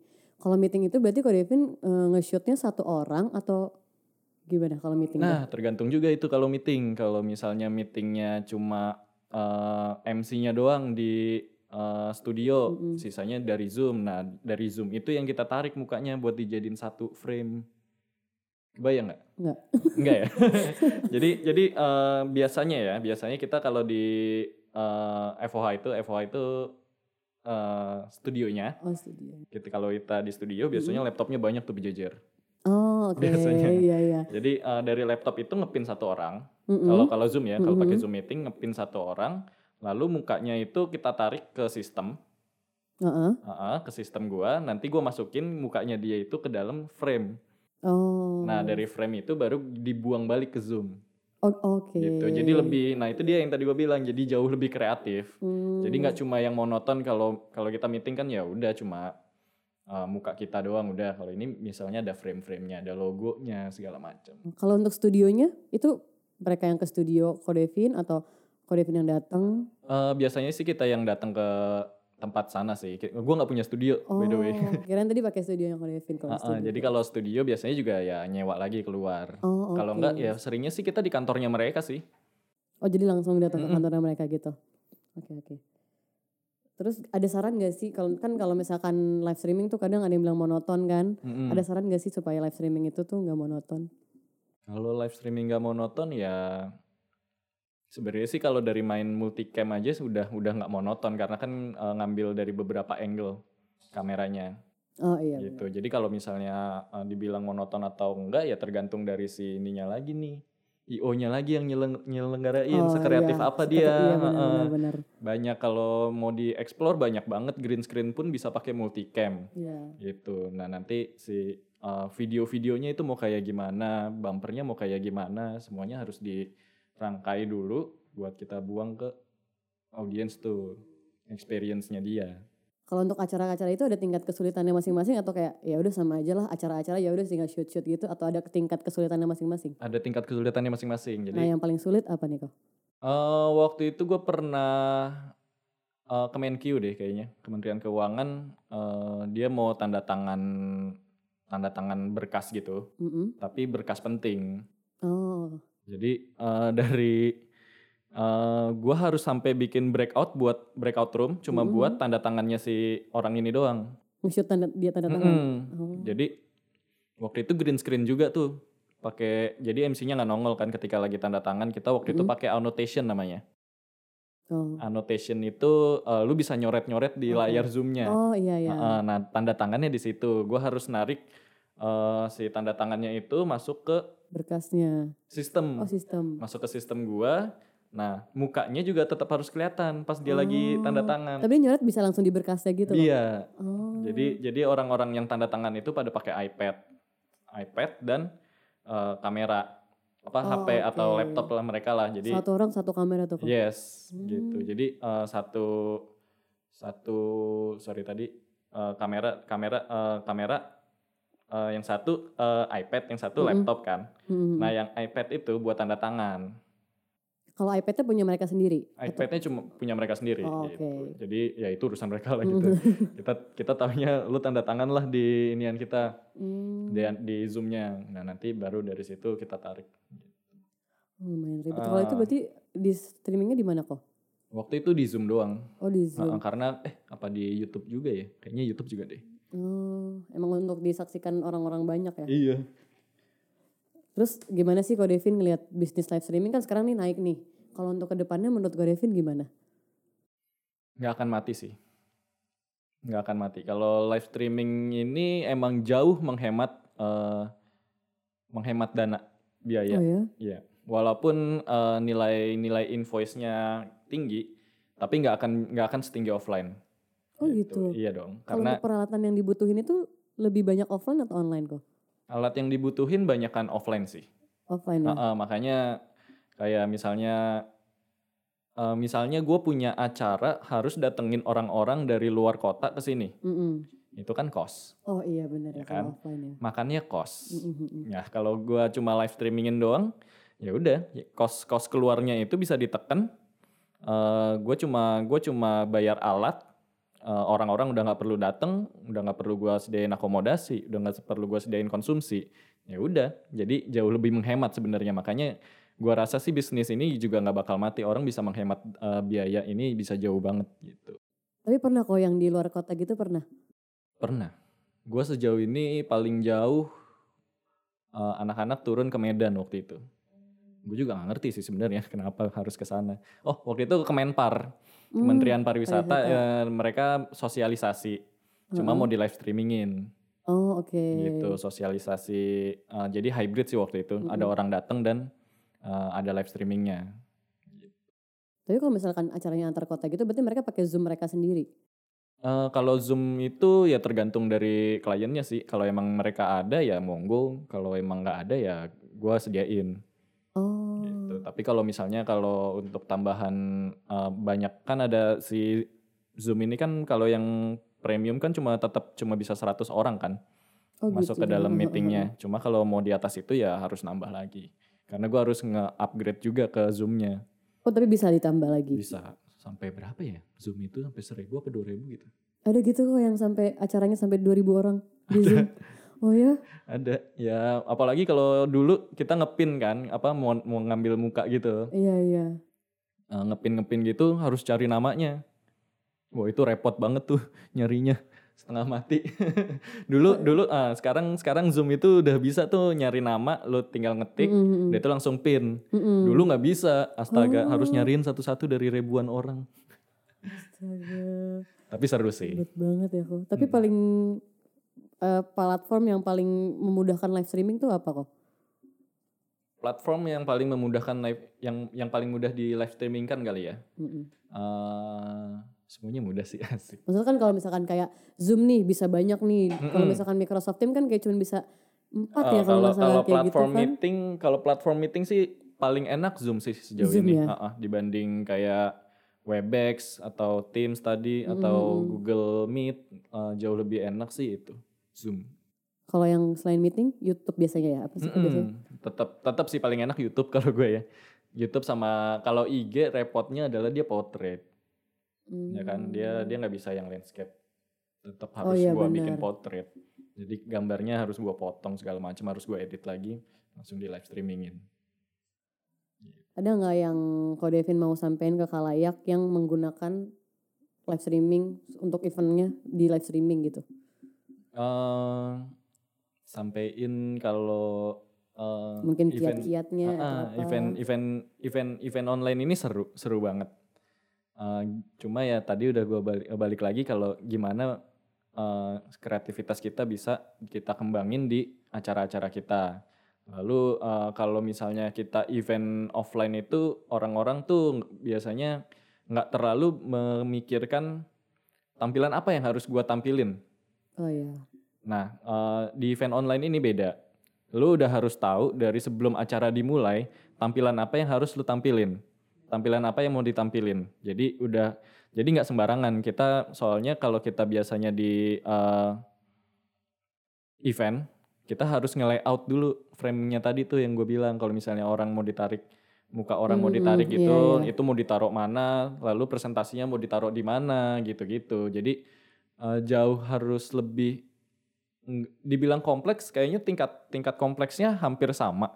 Speaker 3: kalau meeting itu berarti Ko Devin eh, nge-shootnya satu orang atau gimana kalau meeting?
Speaker 2: Nah, tergantung juga itu kalau meeting. Kalau misalnya meetingnya cuma eh, MC-nya doang di eh, studio,
Speaker 3: Mm-mm.
Speaker 2: sisanya dari Zoom. Nah, dari Zoom itu yang kita tarik mukanya buat dijadiin satu frame. Kebayang nggak?
Speaker 3: Nggak.
Speaker 2: Enggak ya. jadi jadi eh, biasanya ya, biasanya kita kalau di eh, FOH itu, FOH itu eh, studionya.
Speaker 3: Oh studio.
Speaker 2: Gitu kalau kita di studio biasanya laptopnya banyak tuh berjejer.
Speaker 3: Oh oke.
Speaker 2: Biasanya.
Speaker 3: Iya iya.
Speaker 2: Jadi eh, dari laptop itu ngepin satu orang. Kalau kalau Zoom ya, kalau pakai. Zoom meeting ngepin satu orang, lalu mukanya itu kita tarik ke sistem,
Speaker 3: Heeh.
Speaker 2: Heeh, ke sistem gua, nanti gua masukin mukanya dia itu ke dalam frame.
Speaker 3: Oh.
Speaker 2: Nah, dari frame itu baru dibuang balik ke Zoom
Speaker 3: O- Oke.
Speaker 2: gitu. Jadi lebih nah itu dia yang tadi gua bilang, jadi jauh lebih kreatif.
Speaker 3: Hmm.
Speaker 2: Jadi nggak cuma yang monoton kalau kalau kita meeting kan ya udah cuma uh, muka kita doang udah. Kalau ini misalnya ada frame-framenya, ada logonya segala macam.
Speaker 3: Kalau untuk studionya itu mereka yang ke studio Ko Devin atau Ko Devin yang datang?
Speaker 2: Eh, biasanya sih kita yang datang ke tempat sana sih. Gue nggak punya studio
Speaker 3: Oh,
Speaker 2: by the way.
Speaker 3: kirain tadi pakai studio yang Ko Devin kalau studio.
Speaker 2: jadi kalau studio biasanya juga ya nyewa lagi keluar.
Speaker 3: Oh,
Speaker 2: Kalau
Speaker 3: oke.
Speaker 2: enggak ya seringnya sih kita di kantornya mereka sih.
Speaker 3: Oh jadi langsung datang ke
Speaker 2: Mm-mm.
Speaker 3: kantornya mereka gitu. Oke oke. Terus ada saran gak sih kalau kan kalau misalkan live streaming tuh kadang ada yang bilang monoton kan?
Speaker 2: Mm-mm.
Speaker 3: Ada saran gak sih supaya live streaming itu tuh nggak monoton?
Speaker 2: Kalau live streaming nggak monoton ya sebenarnya sih kalau dari main multicam aja sudah udah nggak monoton karena kan eh, ngambil dari beberapa angle kameranya
Speaker 3: Oh iya.
Speaker 2: gitu. Jadi kalau misalnya eh, dibilang monoton atau enggak ya tergantung dari si ininya lagi nih. IO-nya lagi yang nyeleng- nyelenggarain
Speaker 3: Oh,
Speaker 2: sekreatif
Speaker 3: iya.
Speaker 2: apa dia.
Speaker 3: Iya benar, benar.
Speaker 2: banyak kalau mau di-explore banyak banget green screen pun bisa pakai multicam
Speaker 3: Iya.
Speaker 2: gitu. Nah, nanti si uh, video-videonya itu mau kayak gimana, bumpernya mau kayak gimana, semuanya harus dirangkai dulu buat kita buang ke audiens tuh experience-nya dia.
Speaker 3: Kalau untuk acara-acara itu ada tingkat kesulitannya masing-masing atau kayak ya udah sama aja lah acara-acara ya udah tinggal shoot-shoot gitu atau ada tingkat kesulitannya masing-masing?
Speaker 2: Ada tingkat kesulitannya masing-masing. Jadi
Speaker 3: Nah yang paling sulit apa nih kok?
Speaker 2: uh, waktu itu gue pernah uh, Kemenkyu deh kayaknya, Kementerian Keuangan uh, dia mau tanda tangan tanda tangan berkas gitu.
Speaker 3: Mm-mm.
Speaker 2: tapi berkas penting.
Speaker 3: Oh.
Speaker 2: Jadi eh, dari eh gue harus sampai bikin breakout buat breakout room, cuma
Speaker 3: Mm-mm.
Speaker 2: buat tanda tangannya si orang ini doang.
Speaker 3: Nge-shoot tanda, dia tanda tangan?
Speaker 2: Mm-mm.
Speaker 3: Oh.
Speaker 2: Jadi waktu itu green screen juga tuh, pakai jadi MC-nya nggak nongol kan ketika lagi tanda tangan. Kita waktu itu
Speaker 3: Mm-mm.
Speaker 2: pakai annotation namanya.
Speaker 3: Oh.
Speaker 2: Annotation itu eh, lu bisa nyoret-nyoret di
Speaker 3: Oke.
Speaker 2: layar zoomnya.
Speaker 3: Oh iya iya.
Speaker 2: Heeh, nah tanda tangannya di situ. Gue harus narik eh, si tanda tangannya itu masuk ke
Speaker 3: Berkasnya.
Speaker 2: sistem,
Speaker 3: Oh sistem.
Speaker 2: masuk ke sistem gua. Nah mukanya juga tetap harus kelihatan pas dia lagi
Speaker 3: Oh.
Speaker 2: tanda tangan.
Speaker 3: Tapi nyoret bisa langsung di berkasnya gitu loh.
Speaker 2: Iya.
Speaker 3: Oh.
Speaker 2: Jadi jadi orang-orang yang tanda tangan itu pada pakai iPad, iPad dan eh, kamera apa
Speaker 3: Oh,
Speaker 2: HP atau
Speaker 3: oke.
Speaker 2: laptop lah mereka lah. Jadi
Speaker 3: satu orang satu kamera tuh.
Speaker 2: Yes
Speaker 3: Hmm.
Speaker 2: gitu. Jadi eh, satu satu sorry tadi eh, kamera kamera eh, kamera eh, yang satu eh, iPad, yang satu
Speaker 3: Mm-mm.
Speaker 2: laptop kan.
Speaker 3: Hmm.
Speaker 2: Nah yang iPad itu buat tanda tangan.
Speaker 3: Kalau iPad-nya punya mereka sendiri.
Speaker 2: iPad-nya cuma punya mereka sendiri
Speaker 3: Oh,
Speaker 2: gitu.
Speaker 3: oke.
Speaker 2: Jadi ya itu urusan mereka lah gitu. kita kita tahunya lu tanda tangan lah di inian kita
Speaker 3: Hmm.
Speaker 2: di, di zoomnya. Nah nanti baru dari situ kita tarik.
Speaker 3: Oh, lumayan ribet. Kalau itu
Speaker 2: Ah.
Speaker 3: berarti di streamingnya di mana kok?
Speaker 2: Waktu itu di zoom doang.
Speaker 3: Oh di Zoom.
Speaker 2: karena eh apa di YouTube juga ya? Kayaknya YouTube juga deh.
Speaker 3: Oh, emang untuk disaksikan orang-orang banyak ya.
Speaker 2: Iya.
Speaker 3: Terus gimana sih kok Devin ngelihat bisnis live streaming kan sekarang nih naik nih. Kalau untuk ke depannya menurut kok Devin gimana?
Speaker 2: Nggak akan mati sih. Nggak akan mati. Kalau live streaming ini emang jauh menghemat eh, menghemat dana biaya.
Speaker 3: Oh ya?
Speaker 2: Iya, walaupun eh, nilai-nilai invoice-nya tinggi, tapi nggak akan nggak akan setinggi offline.
Speaker 3: Oh gitu.
Speaker 2: Iya dong,
Speaker 3: Kalau
Speaker 2: karena
Speaker 3: peralatan yang dibutuhin itu lebih banyak offline atau online kok?
Speaker 2: alat yang dibutuhin banyak kan offline sih.
Speaker 3: Offline ya.
Speaker 2: Heeh, makanya kayak misalnya eh, misalnya gue punya acara harus datengin orang-orang dari luar kota ke sini,
Speaker 3: Mm-mm.
Speaker 2: itu kan cost,
Speaker 3: Oh iya benar ya
Speaker 2: Ya kan?
Speaker 3: offline ya.
Speaker 2: makannya cost.
Speaker 3: Mm-mm, mm-mm.
Speaker 2: Ya kalau gue cuma live streamingin doang, ya udah, cost cost keluarnya itu bisa ditekan. gue cuma gue cuma bayar alat, eh, orang-orang udah nggak perlu dateng, udah nggak perlu gue sediain akomodasi, udah nggak perlu gue sediain konsumsi. Ya udah, jadi jauh lebih menghemat sebenarnya. Makanya gue rasa sih bisnis ini juga nggak bakal mati. Orang bisa menghemat eh, biaya ini bisa jauh banget gitu.
Speaker 3: Tapi pernah kok yang di luar kota gitu pernah?
Speaker 2: Pernah. Gue sejauh ini paling jauh eh, anak-anak turun ke Medan waktu itu. Gue juga gak ngerti sih sebenarnya kenapa harus ke sana. Oh, waktu itu ke Kemenpar,
Speaker 3: Hmm,
Speaker 2: Kementerian Pariwisata, eh, mereka sosialisasi. Cuma mau di live streamingin
Speaker 3: Oh oke.
Speaker 2: gitu, sosialisasi. eh, jadi hybrid sih waktu itu. Ada
Speaker 3: Mm-mm.
Speaker 2: orang datang dan eh, ada live streamingnya.
Speaker 3: Tapi kalau misalkan acaranya antar kota gitu berarti mereka pakai Zoom mereka sendiri.
Speaker 2: Eh, kalau Zoom itu ya tergantung dari kliennya sih. Kalau emang mereka ada ya monggo. Kalau emang nggak ada ya gue sediain.
Speaker 3: Oh.
Speaker 2: gitu. Tapi kalau misalnya kalau untuk tambahan eh, banyak kan ada si Zoom ini kan kalau yang premium kan cuma tetap cuma bisa 100 orang kan
Speaker 3: Oh,
Speaker 2: masuk
Speaker 3: gitu.
Speaker 2: ke dalam meetingnya. Cuma kalau mau di atas itu ya harus nambah lagi. Karena gua harus nge-upgrade juga ke Zoom-nya.
Speaker 3: Oh tapi bisa ditambah lagi.
Speaker 2: Bisa sampai berapa ya? Zoom itu sampai 1000 apa 2000 gitu.
Speaker 3: Ada gitu kok yang sampai acaranya sampai 2000 orang di Zoom. Oh ya?
Speaker 2: Ada. Ya apalagi kalau dulu kita ngepin kan apa mau mau ngambil muka gitu.
Speaker 3: Iya iya.
Speaker 2: Eh, ngepin-ngepin gitu harus cari namanya. Wah itu repot banget tuh nyarinya setengah mati. dulu dulu ah, sekarang sekarang Zoom itu udah bisa tuh nyari nama, lo tinggal ngetik,
Speaker 3: Mm-mm,
Speaker 2: dia itu langsung pin.
Speaker 3: mm-mm.
Speaker 2: Dulu nggak bisa, astaga
Speaker 3: Oh.
Speaker 2: harus nyariin satu-satu dari ribuan orang.
Speaker 3: Astaga,
Speaker 2: Tapi seru sih.
Speaker 3: ribet banget ya kok. Tapi
Speaker 2: Hmm.
Speaker 3: paling eh, platform yang paling memudahkan live streaming tuh apa kok?
Speaker 2: Platform yang paling memudahkan live, yang yang paling mudah di live streaming kan kali ya.
Speaker 3: Mm-mm.
Speaker 2: Eh, semuanya mudah sih asik.
Speaker 3: Maksudnya kan kalau misalkan kayak Zoom nih bisa banyak nih. Kalau
Speaker 2: Mm-mm.
Speaker 3: misalkan Microsoft Team kan kayak cuma bisa empat
Speaker 2: Eh,
Speaker 3: ya kalau nggak salah
Speaker 2: kalau
Speaker 3: kayak gitu
Speaker 2: platform
Speaker 3: kan.
Speaker 2: meeting, kalau platform meeting sih paling enak Zoom sih sejauh
Speaker 3: Zoom
Speaker 2: ini.
Speaker 3: ya?
Speaker 2: Ah, ah, dibanding kayak Webex atau Teams tadi atau
Speaker 3: Mm.
Speaker 2: Google Meet eh, jauh lebih enak sih itu Zoom.
Speaker 3: Kalau yang selain meeting, YouTube biasanya ya? Apa sih biasanya?
Speaker 2: Mm-mm. Tetap tetap sih paling enak YouTube kalau gue ya. YouTube sama kalau IG repotnya adalah dia portrait ya kan dia dia nggak bisa yang landscape tetap
Speaker 3: Hmm. Oh
Speaker 2: harus
Speaker 3: iya,
Speaker 2: gua bikin portrait jadi gambarnya harus gua potong segala macam harus gua edit lagi langsung di live streamingin
Speaker 3: Ada nggak yang kok Devin mau sampein ke kalayak yang menggunakan live streaming untuk eventnya di live streaming gitu?
Speaker 2: Eh sampein kalau eh,
Speaker 3: Mungkin kiat-kiatnya
Speaker 2: ah,
Speaker 3: apa?
Speaker 2: event event event event online ini seru seru banget Eh, cuma ya tadi udah gue balik, balik lagi kalau gimana eh, kreativitas kita bisa kita kembangin di acara-acara kita. Lalu eh, kalau misalnya kita event offline itu orang-orang tuh biasanya nggak terlalu memikirkan tampilan apa yang harus gua tampilin.
Speaker 3: Oh iya.
Speaker 2: Nah, eh, di event online ini beda. Lu udah harus tahu dari sebelum acara dimulai, tampilan apa yang harus lu tampilin. Tampilan apa yang mau ditampilin. Jadi udah jadi nggak sembarangan. Kita soalnya kalau kita biasanya di eh, event, kita harus nge-layout dulu frame-nya tadi tuh yang gue bilang kalau misalnya orang mau ditarik muka orang mau
Speaker 3: Hmm,
Speaker 2: ditarik
Speaker 3: iya,
Speaker 2: itu
Speaker 3: iya.
Speaker 2: itu mau ditaruh mana, lalu presentasinya mau ditaruh di mana gitu-gitu. Jadi eh, jauh harus lebih dibilang kompleks kayaknya tingkat tingkat kompleksnya hampir sama.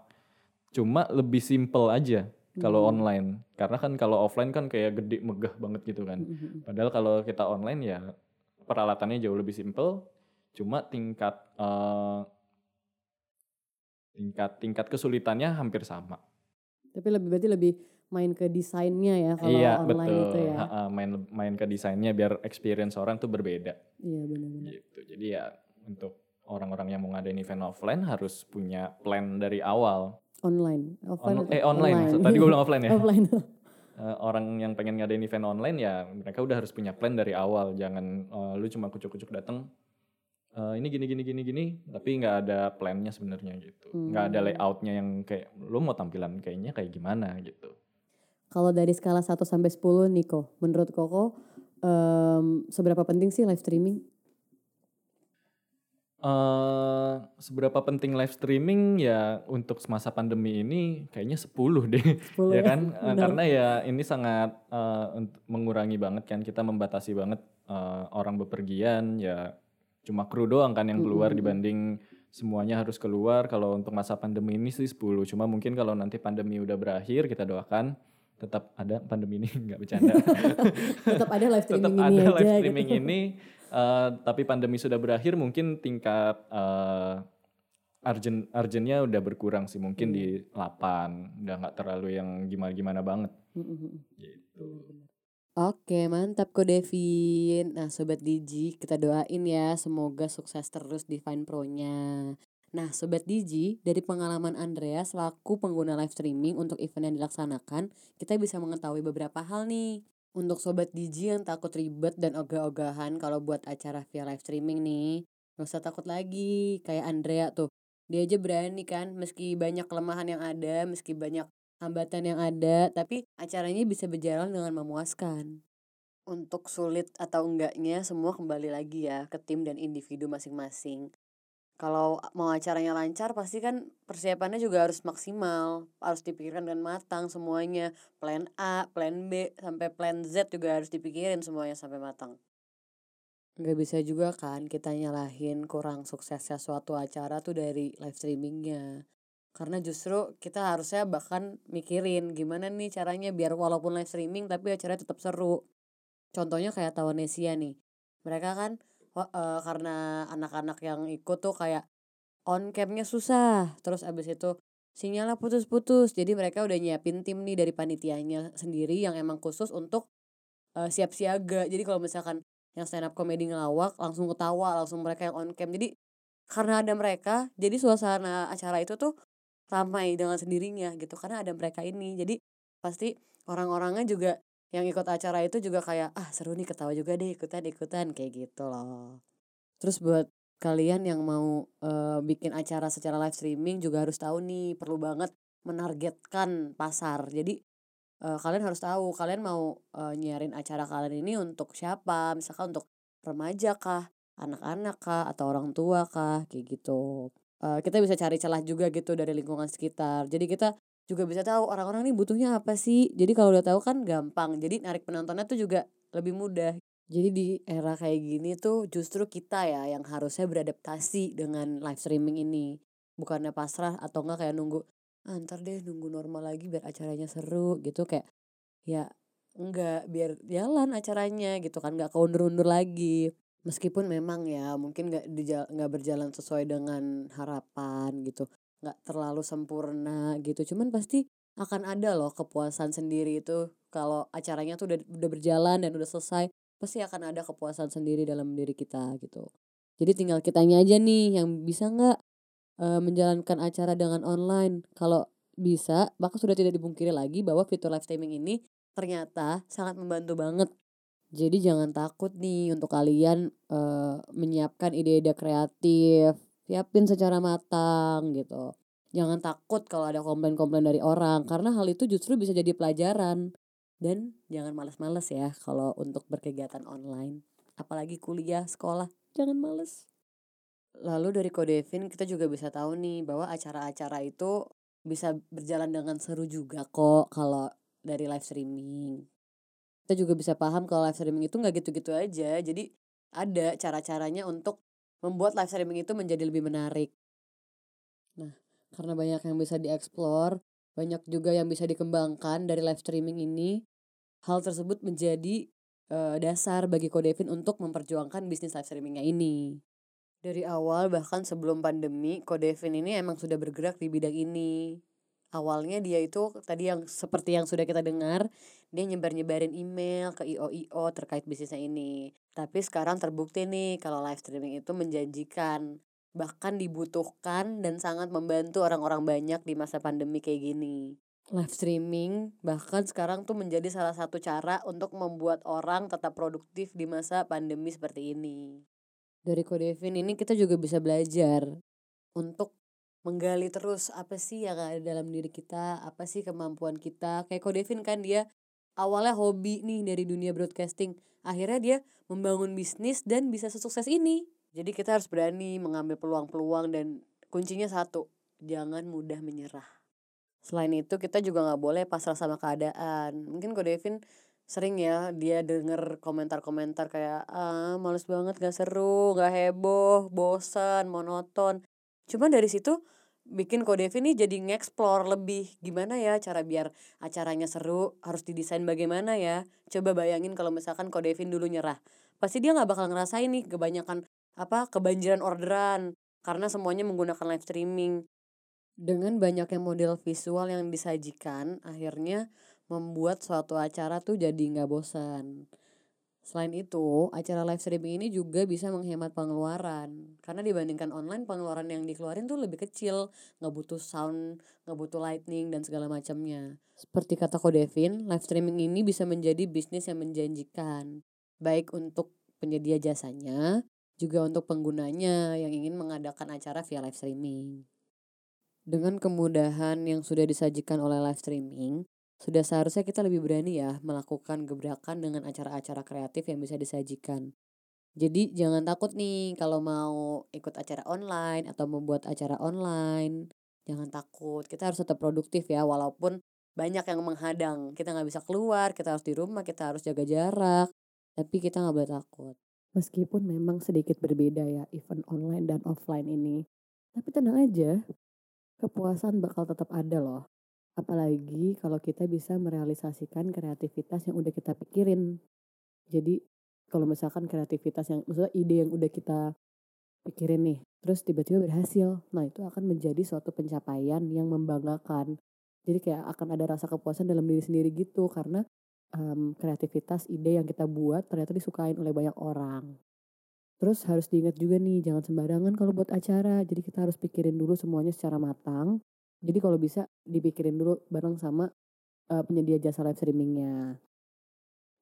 Speaker 2: Cuma lebih simple aja kalau
Speaker 3: Hmm.
Speaker 2: online. Karena kan kalau offline kan kayak gede megah banget gitu kan.
Speaker 3: Mm-mm.
Speaker 2: padahal kalau kita online ya peralatannya jauh lebih simple. Cuma tingkat eh, tingkat tingkat kesulitannya hampir sama.
Speaker 3: Tapi lebih berarti lebih main ke desainnya ya kalau
Speaker 2: iya
Speaker 3: online
Speaker 2: betul
Speaker 3: itu ya.
Speaker 2: Ha-ha, main main ke desainnya biar experience orang tuh berbeda
Speaker 3: Iya benar-benar.
Speaker 2: gitu. Jadi ya untuk orang-orang yang mau ngadain event offline harus punya plan dari awal.
Speaker 3: Online, offline.
Speaker 2: On- eh online. Tadi gue bilang offline ya.
Speaker 3: offline.
Speaker 2: Eh, orang yang pengen ngadain event online ya mereka udah harus punya plan dari awal. Jangan eh, lu cuma kucuk-kucuk datang eh, ini gini gini gini gini tapi nggak ada plannya sebenarnya gitu. Nggak ada
Speaker 3: Hmm.
Speaker 2: layoutnya yang kayak lu mau tampilan kayaknya kayak gimana gitu.
Speaker 3: Kalau dari skala 1 sampai 10 Niko, menurut Koko em, seberapa penting sih live streaming?
Speaker 2: eh seberapa penting live streaming ya untuk semasa pandemi ini kayaknya 10 deh.
Speaker 3: 10
Speaker 2: ya kan Eh,
Speaker 3: Benar.
Speaker 2: karena ya ini sangat untuk mengurangi banget kan kita membatasi banget eh, orang bepergian ya cuma kru doang kan yang keluar
Speaker 3: Mm-mm.
Speaker 2: dibanding semuanya harus keluar kalau untuk masa pandemi ini sih 10 cuma mungkin kalau nanti pandemi udah berakhir kita doakan tetap ada pandemi ini nggak bercanda
Speaker 3: Tetap ada live
Speaker 2: tetap
Speaker 3: streaming
Speaker 2: ada
Speaker 3: ini
Speaker 2: live
Speaker 3: aja
Speaker 2: streaming
Speaker 3: gitu.
Speaker 2: ini eh, tapi pandemi sudah berakhir mungkin tingkat eh urgent urgentnya udah berkurang sih mungkin di 8 udah nggak terlalu yang gimana-gimana banget
Speaker 3: Mm-mm.
Speaker 2: gitu.
Speaker 3: Oke mantap kok Devin. Nah Sobat Digi kita doain ya semoga sukses terus di Vine Pro-nya. Nah Sobat Digi dari pengalaman Andrea selaku pengguna live streaming untuk event yang dilaksanakan kita bisa mengetahui beberapa hal nih. Untuk Sobat Digi yang takut ribet dan ogah-ogahan kalau buat acara via live streaming nih Gak usah takut lagi kayak Andrea tuh Dia aja berani kan meski banyak kelemahan yang ada meski banyak hambatan yang ada, tapi acaranya bisa berjalan dengan memuaskan. Untuk sulit atau enggaknya semua kembali lagi ya ke tim dan individu masing-masing. Kalau mau acaranya lancar pasti kan persiapannya juga harus maksimal, harus dipikirkan dengan matang semuanya. Plan A, plan B, sampai plan Z juga harus dipikirin semuanya sampai matang. Nggak bisa juga kan kita nyalahin kurang suksesnya suatu acara tuh dari live streamingnya karena justru kita harusnya bahkan mikirin gimana nih caranya biar walaupun live streaming tapi acaranya tetap seru contohnya kayak Tawanesia nih mereka kan eh, karena anak-anak yang ikut tuh kayak on camnya susah. Terus abis itu sinyalnya putus-putus. Jadi mereka udah nyiapin tim nih dari panitianya sendiri yang emang khusus untuk eh, siap siaga. Jadi kalau misalkan yang stand up comedy ngelawak langsung ketawa langsung mereka yang on cam. Jadi karena ada mereka jadi suasana acara itu tuh ramai dengan sendirinya gitu. Karena ada mereka ini. Jadi pasti orang-orangnya juga yang ikut acara itu juga kayak ah seru nih ketawa juga deh ikutan ikutan kayak gitu loh. Terus buat kalian yang mau eh, bikin acara secara live streaming juga harus tahu nih perlu banget menargetkan pasar. Jadi eh, kalian harus tahu kalian mau eh, nyiarin acara kalian ini untuk siapa? Misalkan untuk remaja kah anak-anak kah atau orang tua kah kayak gitu. Eh, kita bisa cari celah juga gitu dari lingkungan sekitar. Jadi kita juga bisa tahu orang-orang ini butuhnya apa sih. Jadi kalau udah tahu kan gampang. Jadi narik penontonnya tuh juga lebih mudah. Jadi di era kayak gini tuh justru kita ya yang harusnya beradaptasi dengan live streaming ini. Bukannya pasrah atau enggak kayak nunggu ah, ntar deh nunggu normal lagi biar acaranya seru gitu. Kayak ya enggak biar jalan acaranya gitu kan. Nggak keundur-undur lagi. Meskipun memang ya mungkin nggak dija- nggak berjalan sesuai dengan harapan gitu nggak terlalu sempurna gitu. Cuman pasti akan ada loh kepuasan sendiri itu. Kalau acaranya tuh udah udah berjalan dan udah selesai pasti akan ada kepuasan sendiri dalam diri kita gitu. Jadi tinggal kitanya aja nih yang bisa nggak uh, menjalankan acara dengan online? Kalau bisa maka sudah tidak dipungkiri lagi bahwa fitur live streaming ini ternyata sangat membantu banget. Jadi jangan takut nih untuk kalian uh, menyiapkan ide-ide kreatif siapin secara matang gitu. Jangan takut kalau ada komplain-komplain dari orang karena hal itu justru bisa jadi pelajaran. Dan jangan males-males ya kalau untuk berkegiatan online. Apalagi kuliah, sekolah, jangan males. Lalu dari Kodevin kita juga bisa tahu nih bahwa acara-acara itu bisa berjalan dengan seru juga kok kalau dari live streaming. Kita juga bisa paham kalau live streaming itu nggak gitu-gitu aja. Jadi ada cara-caranya untuk membuat live streaming itu menjadi lebih menarik. Nah, karena banyak yang bisa dieksplor, banyak juga yang bisa dikembangkan dari live streaming ini, hal tersebut menjadi uh, dasar bagi Kodevin untuk memperjuangkan bisnis live streamingnya ini. Dari awal bahkan sebelum pandemi, Kodevin ini emang sudah bergerak di bidang ini. Awalnya dia itu tadi yang seperti yang sudah kita dengar, dia nyebar-nyebarin email ke IO-IO terkait bisnisnya ini. Tapi sekarang terbukti nih kalau live streaming itu menjanjikan, bahkan dibutuhkan dan sangat membantu orang-orang banyak di masa pandemi kayak gini. Live streaming bahkan sekarang tuh menjadi salah satu cara untuk membuat orang tetap produktif di masa pandemi seperti ini. Dari Kodevin ini kita juga bisa belajar untuk menggali terus apa sih yang ada dalam diri kita, apa sih kemampuan kita. Kayak Kodevin kan dia awalnya hobi nih dari dunia broadcasting. Akhirnya dia membangun bisnis dan bisa sesukses ini. Jadi kita harus berani mengambil peluang-peluang dan kuncinya satu jangan mudah menyerah. Selain itu kita juga nggak boleh pasrah sama keadaan. Mungkin kok Devin sering ya dia denger komentar-komentar kayak ah males banget gak seru gak heboh bosan monoton. Cuma dari situ bikin Kodevin nih jadi ngeksplor lebih gimana ya cara biar acaranya seru harus didesain bagaimana ya. Coba bayangin kalau misalkan Kodevin dulu nyerah pasti dia nggak bakal ngerasain nih kebanyakan apa kebanjiran orderan karena semuanya menggunakan live streaming. Dengan banyaknya model visual yang disajikan akhirnya membuat suatu acara tuh jadi nggak bosan Selain itu, acara live streaming ini juga bisa menghemat pengeluaran. Karena dibandingkan online, pengeluaran yang dikeluarin tuh lebih kecil. Nggak butuh sound, nggak butuh lightning, dan segala macamnya. Seperti kata Kodevin, live streaming ini bisa menjadi bisnis yang menjanjikan. Baik untuk penyedia jasanya, juga untuk penggunanya yang ingin mengadakan acara via live streaming. Dengan kemudahan yang sudah disajikan oleh live streaming, sudah seharusnya kita lebih berani ya melakukan gebrakan dengan acara-acara kreatif yang bisa disajikan. Jadi jangan takut nih kalau mau ikut acara online atau membuat acara online. Jangan takut, kita harus tetap produktif ya walaupun banyak yang menghadang. Kita nggak bisa keluar, kita harus di rumah, kita harus jaga jarak. Tapi kita nggak boleh takut. Meskipun memang sedikit berbeda ya event online dan offline ini. Tapi tenang aja, kepuasan bakal tetap ada loh. Apalagi kalau kita bisa merealisasikan kreativitas yang udah kita pikirin. Jadi kalau misalkan kreativitas yang maksudnya ide yang udah kita pikirin nih, terus tiba-tiba berhasil. Nah, itu akan menjadi suatu pencapaian yang membanggakan. Jadi kayak akan ada rasa kepuasan dalam diri sendiri gitu karena um, kreativitas ide yang kita buat ternyata disukain oleh banyak orang. Terus harus diingat juga nih, jangan sembarangan kalau buat acara. Jadi kita harus pikirin dulu semuanya secara matang jadi kalau bisa dipikirin dulu bareng sama uh, penyedia jasa live streamingnya.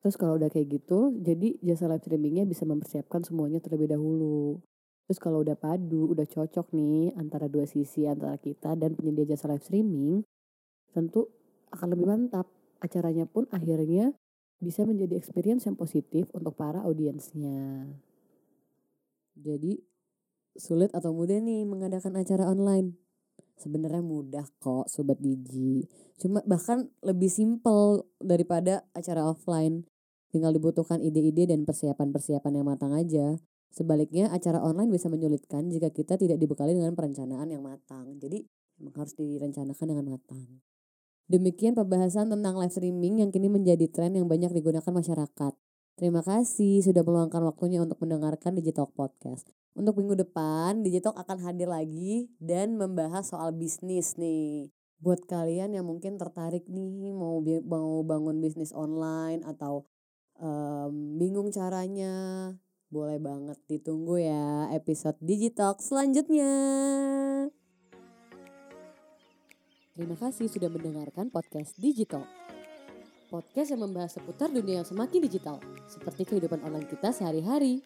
Speaker 3: Terus kalau udah kayak gitu, jadi jasa live streamingnya bisa mempersiapkan semuanya terlebih dahulu. Terus kalau udah padu, udah cocok nih antara dua sisi antara kita dan penyedia jasa live streaming, tentu akan lebih mantap. Acaranya pun akhirnya bisa menjadi experience yang positif untuk para audiensnya. Jadi sulit atau mudah nih mengadakan acara online? Sebenarnya mudah kok sobat Digi. Cuma bahkan lebih simpel daripada acara offline. Tinggal dibutuhkan ide-ide dan persiapan-persiapan yang matang aja. Sebaliknya acara online bisa menyulitkan jika kita tidak dibekali dengan perencanaan yang matang. Jadi memang harus direncanakan dengan matang. Demikian pembahasan tentang live streaming yang kini menjadi tren yang banyak digunakan masyarakat. Terima kasih sudah meluangkan waktunya untuk mendengarkan Digitalk Podcast. Untuk minggu depan, Digitalk akan hadir lagi dan membahas soal bisnis nih. buat kalian yang mungkin tertarik nih mau mau bangun bisnis online atau em, bingung caranya, boleh banget ditunggu ya episode Digitalk selanjutnya. Terima kasih sudah mendengarkan podcast Digital. Podcast yang membahas seputar dunia yang semakin digital, seperti kehidupan online kita sehari-hari.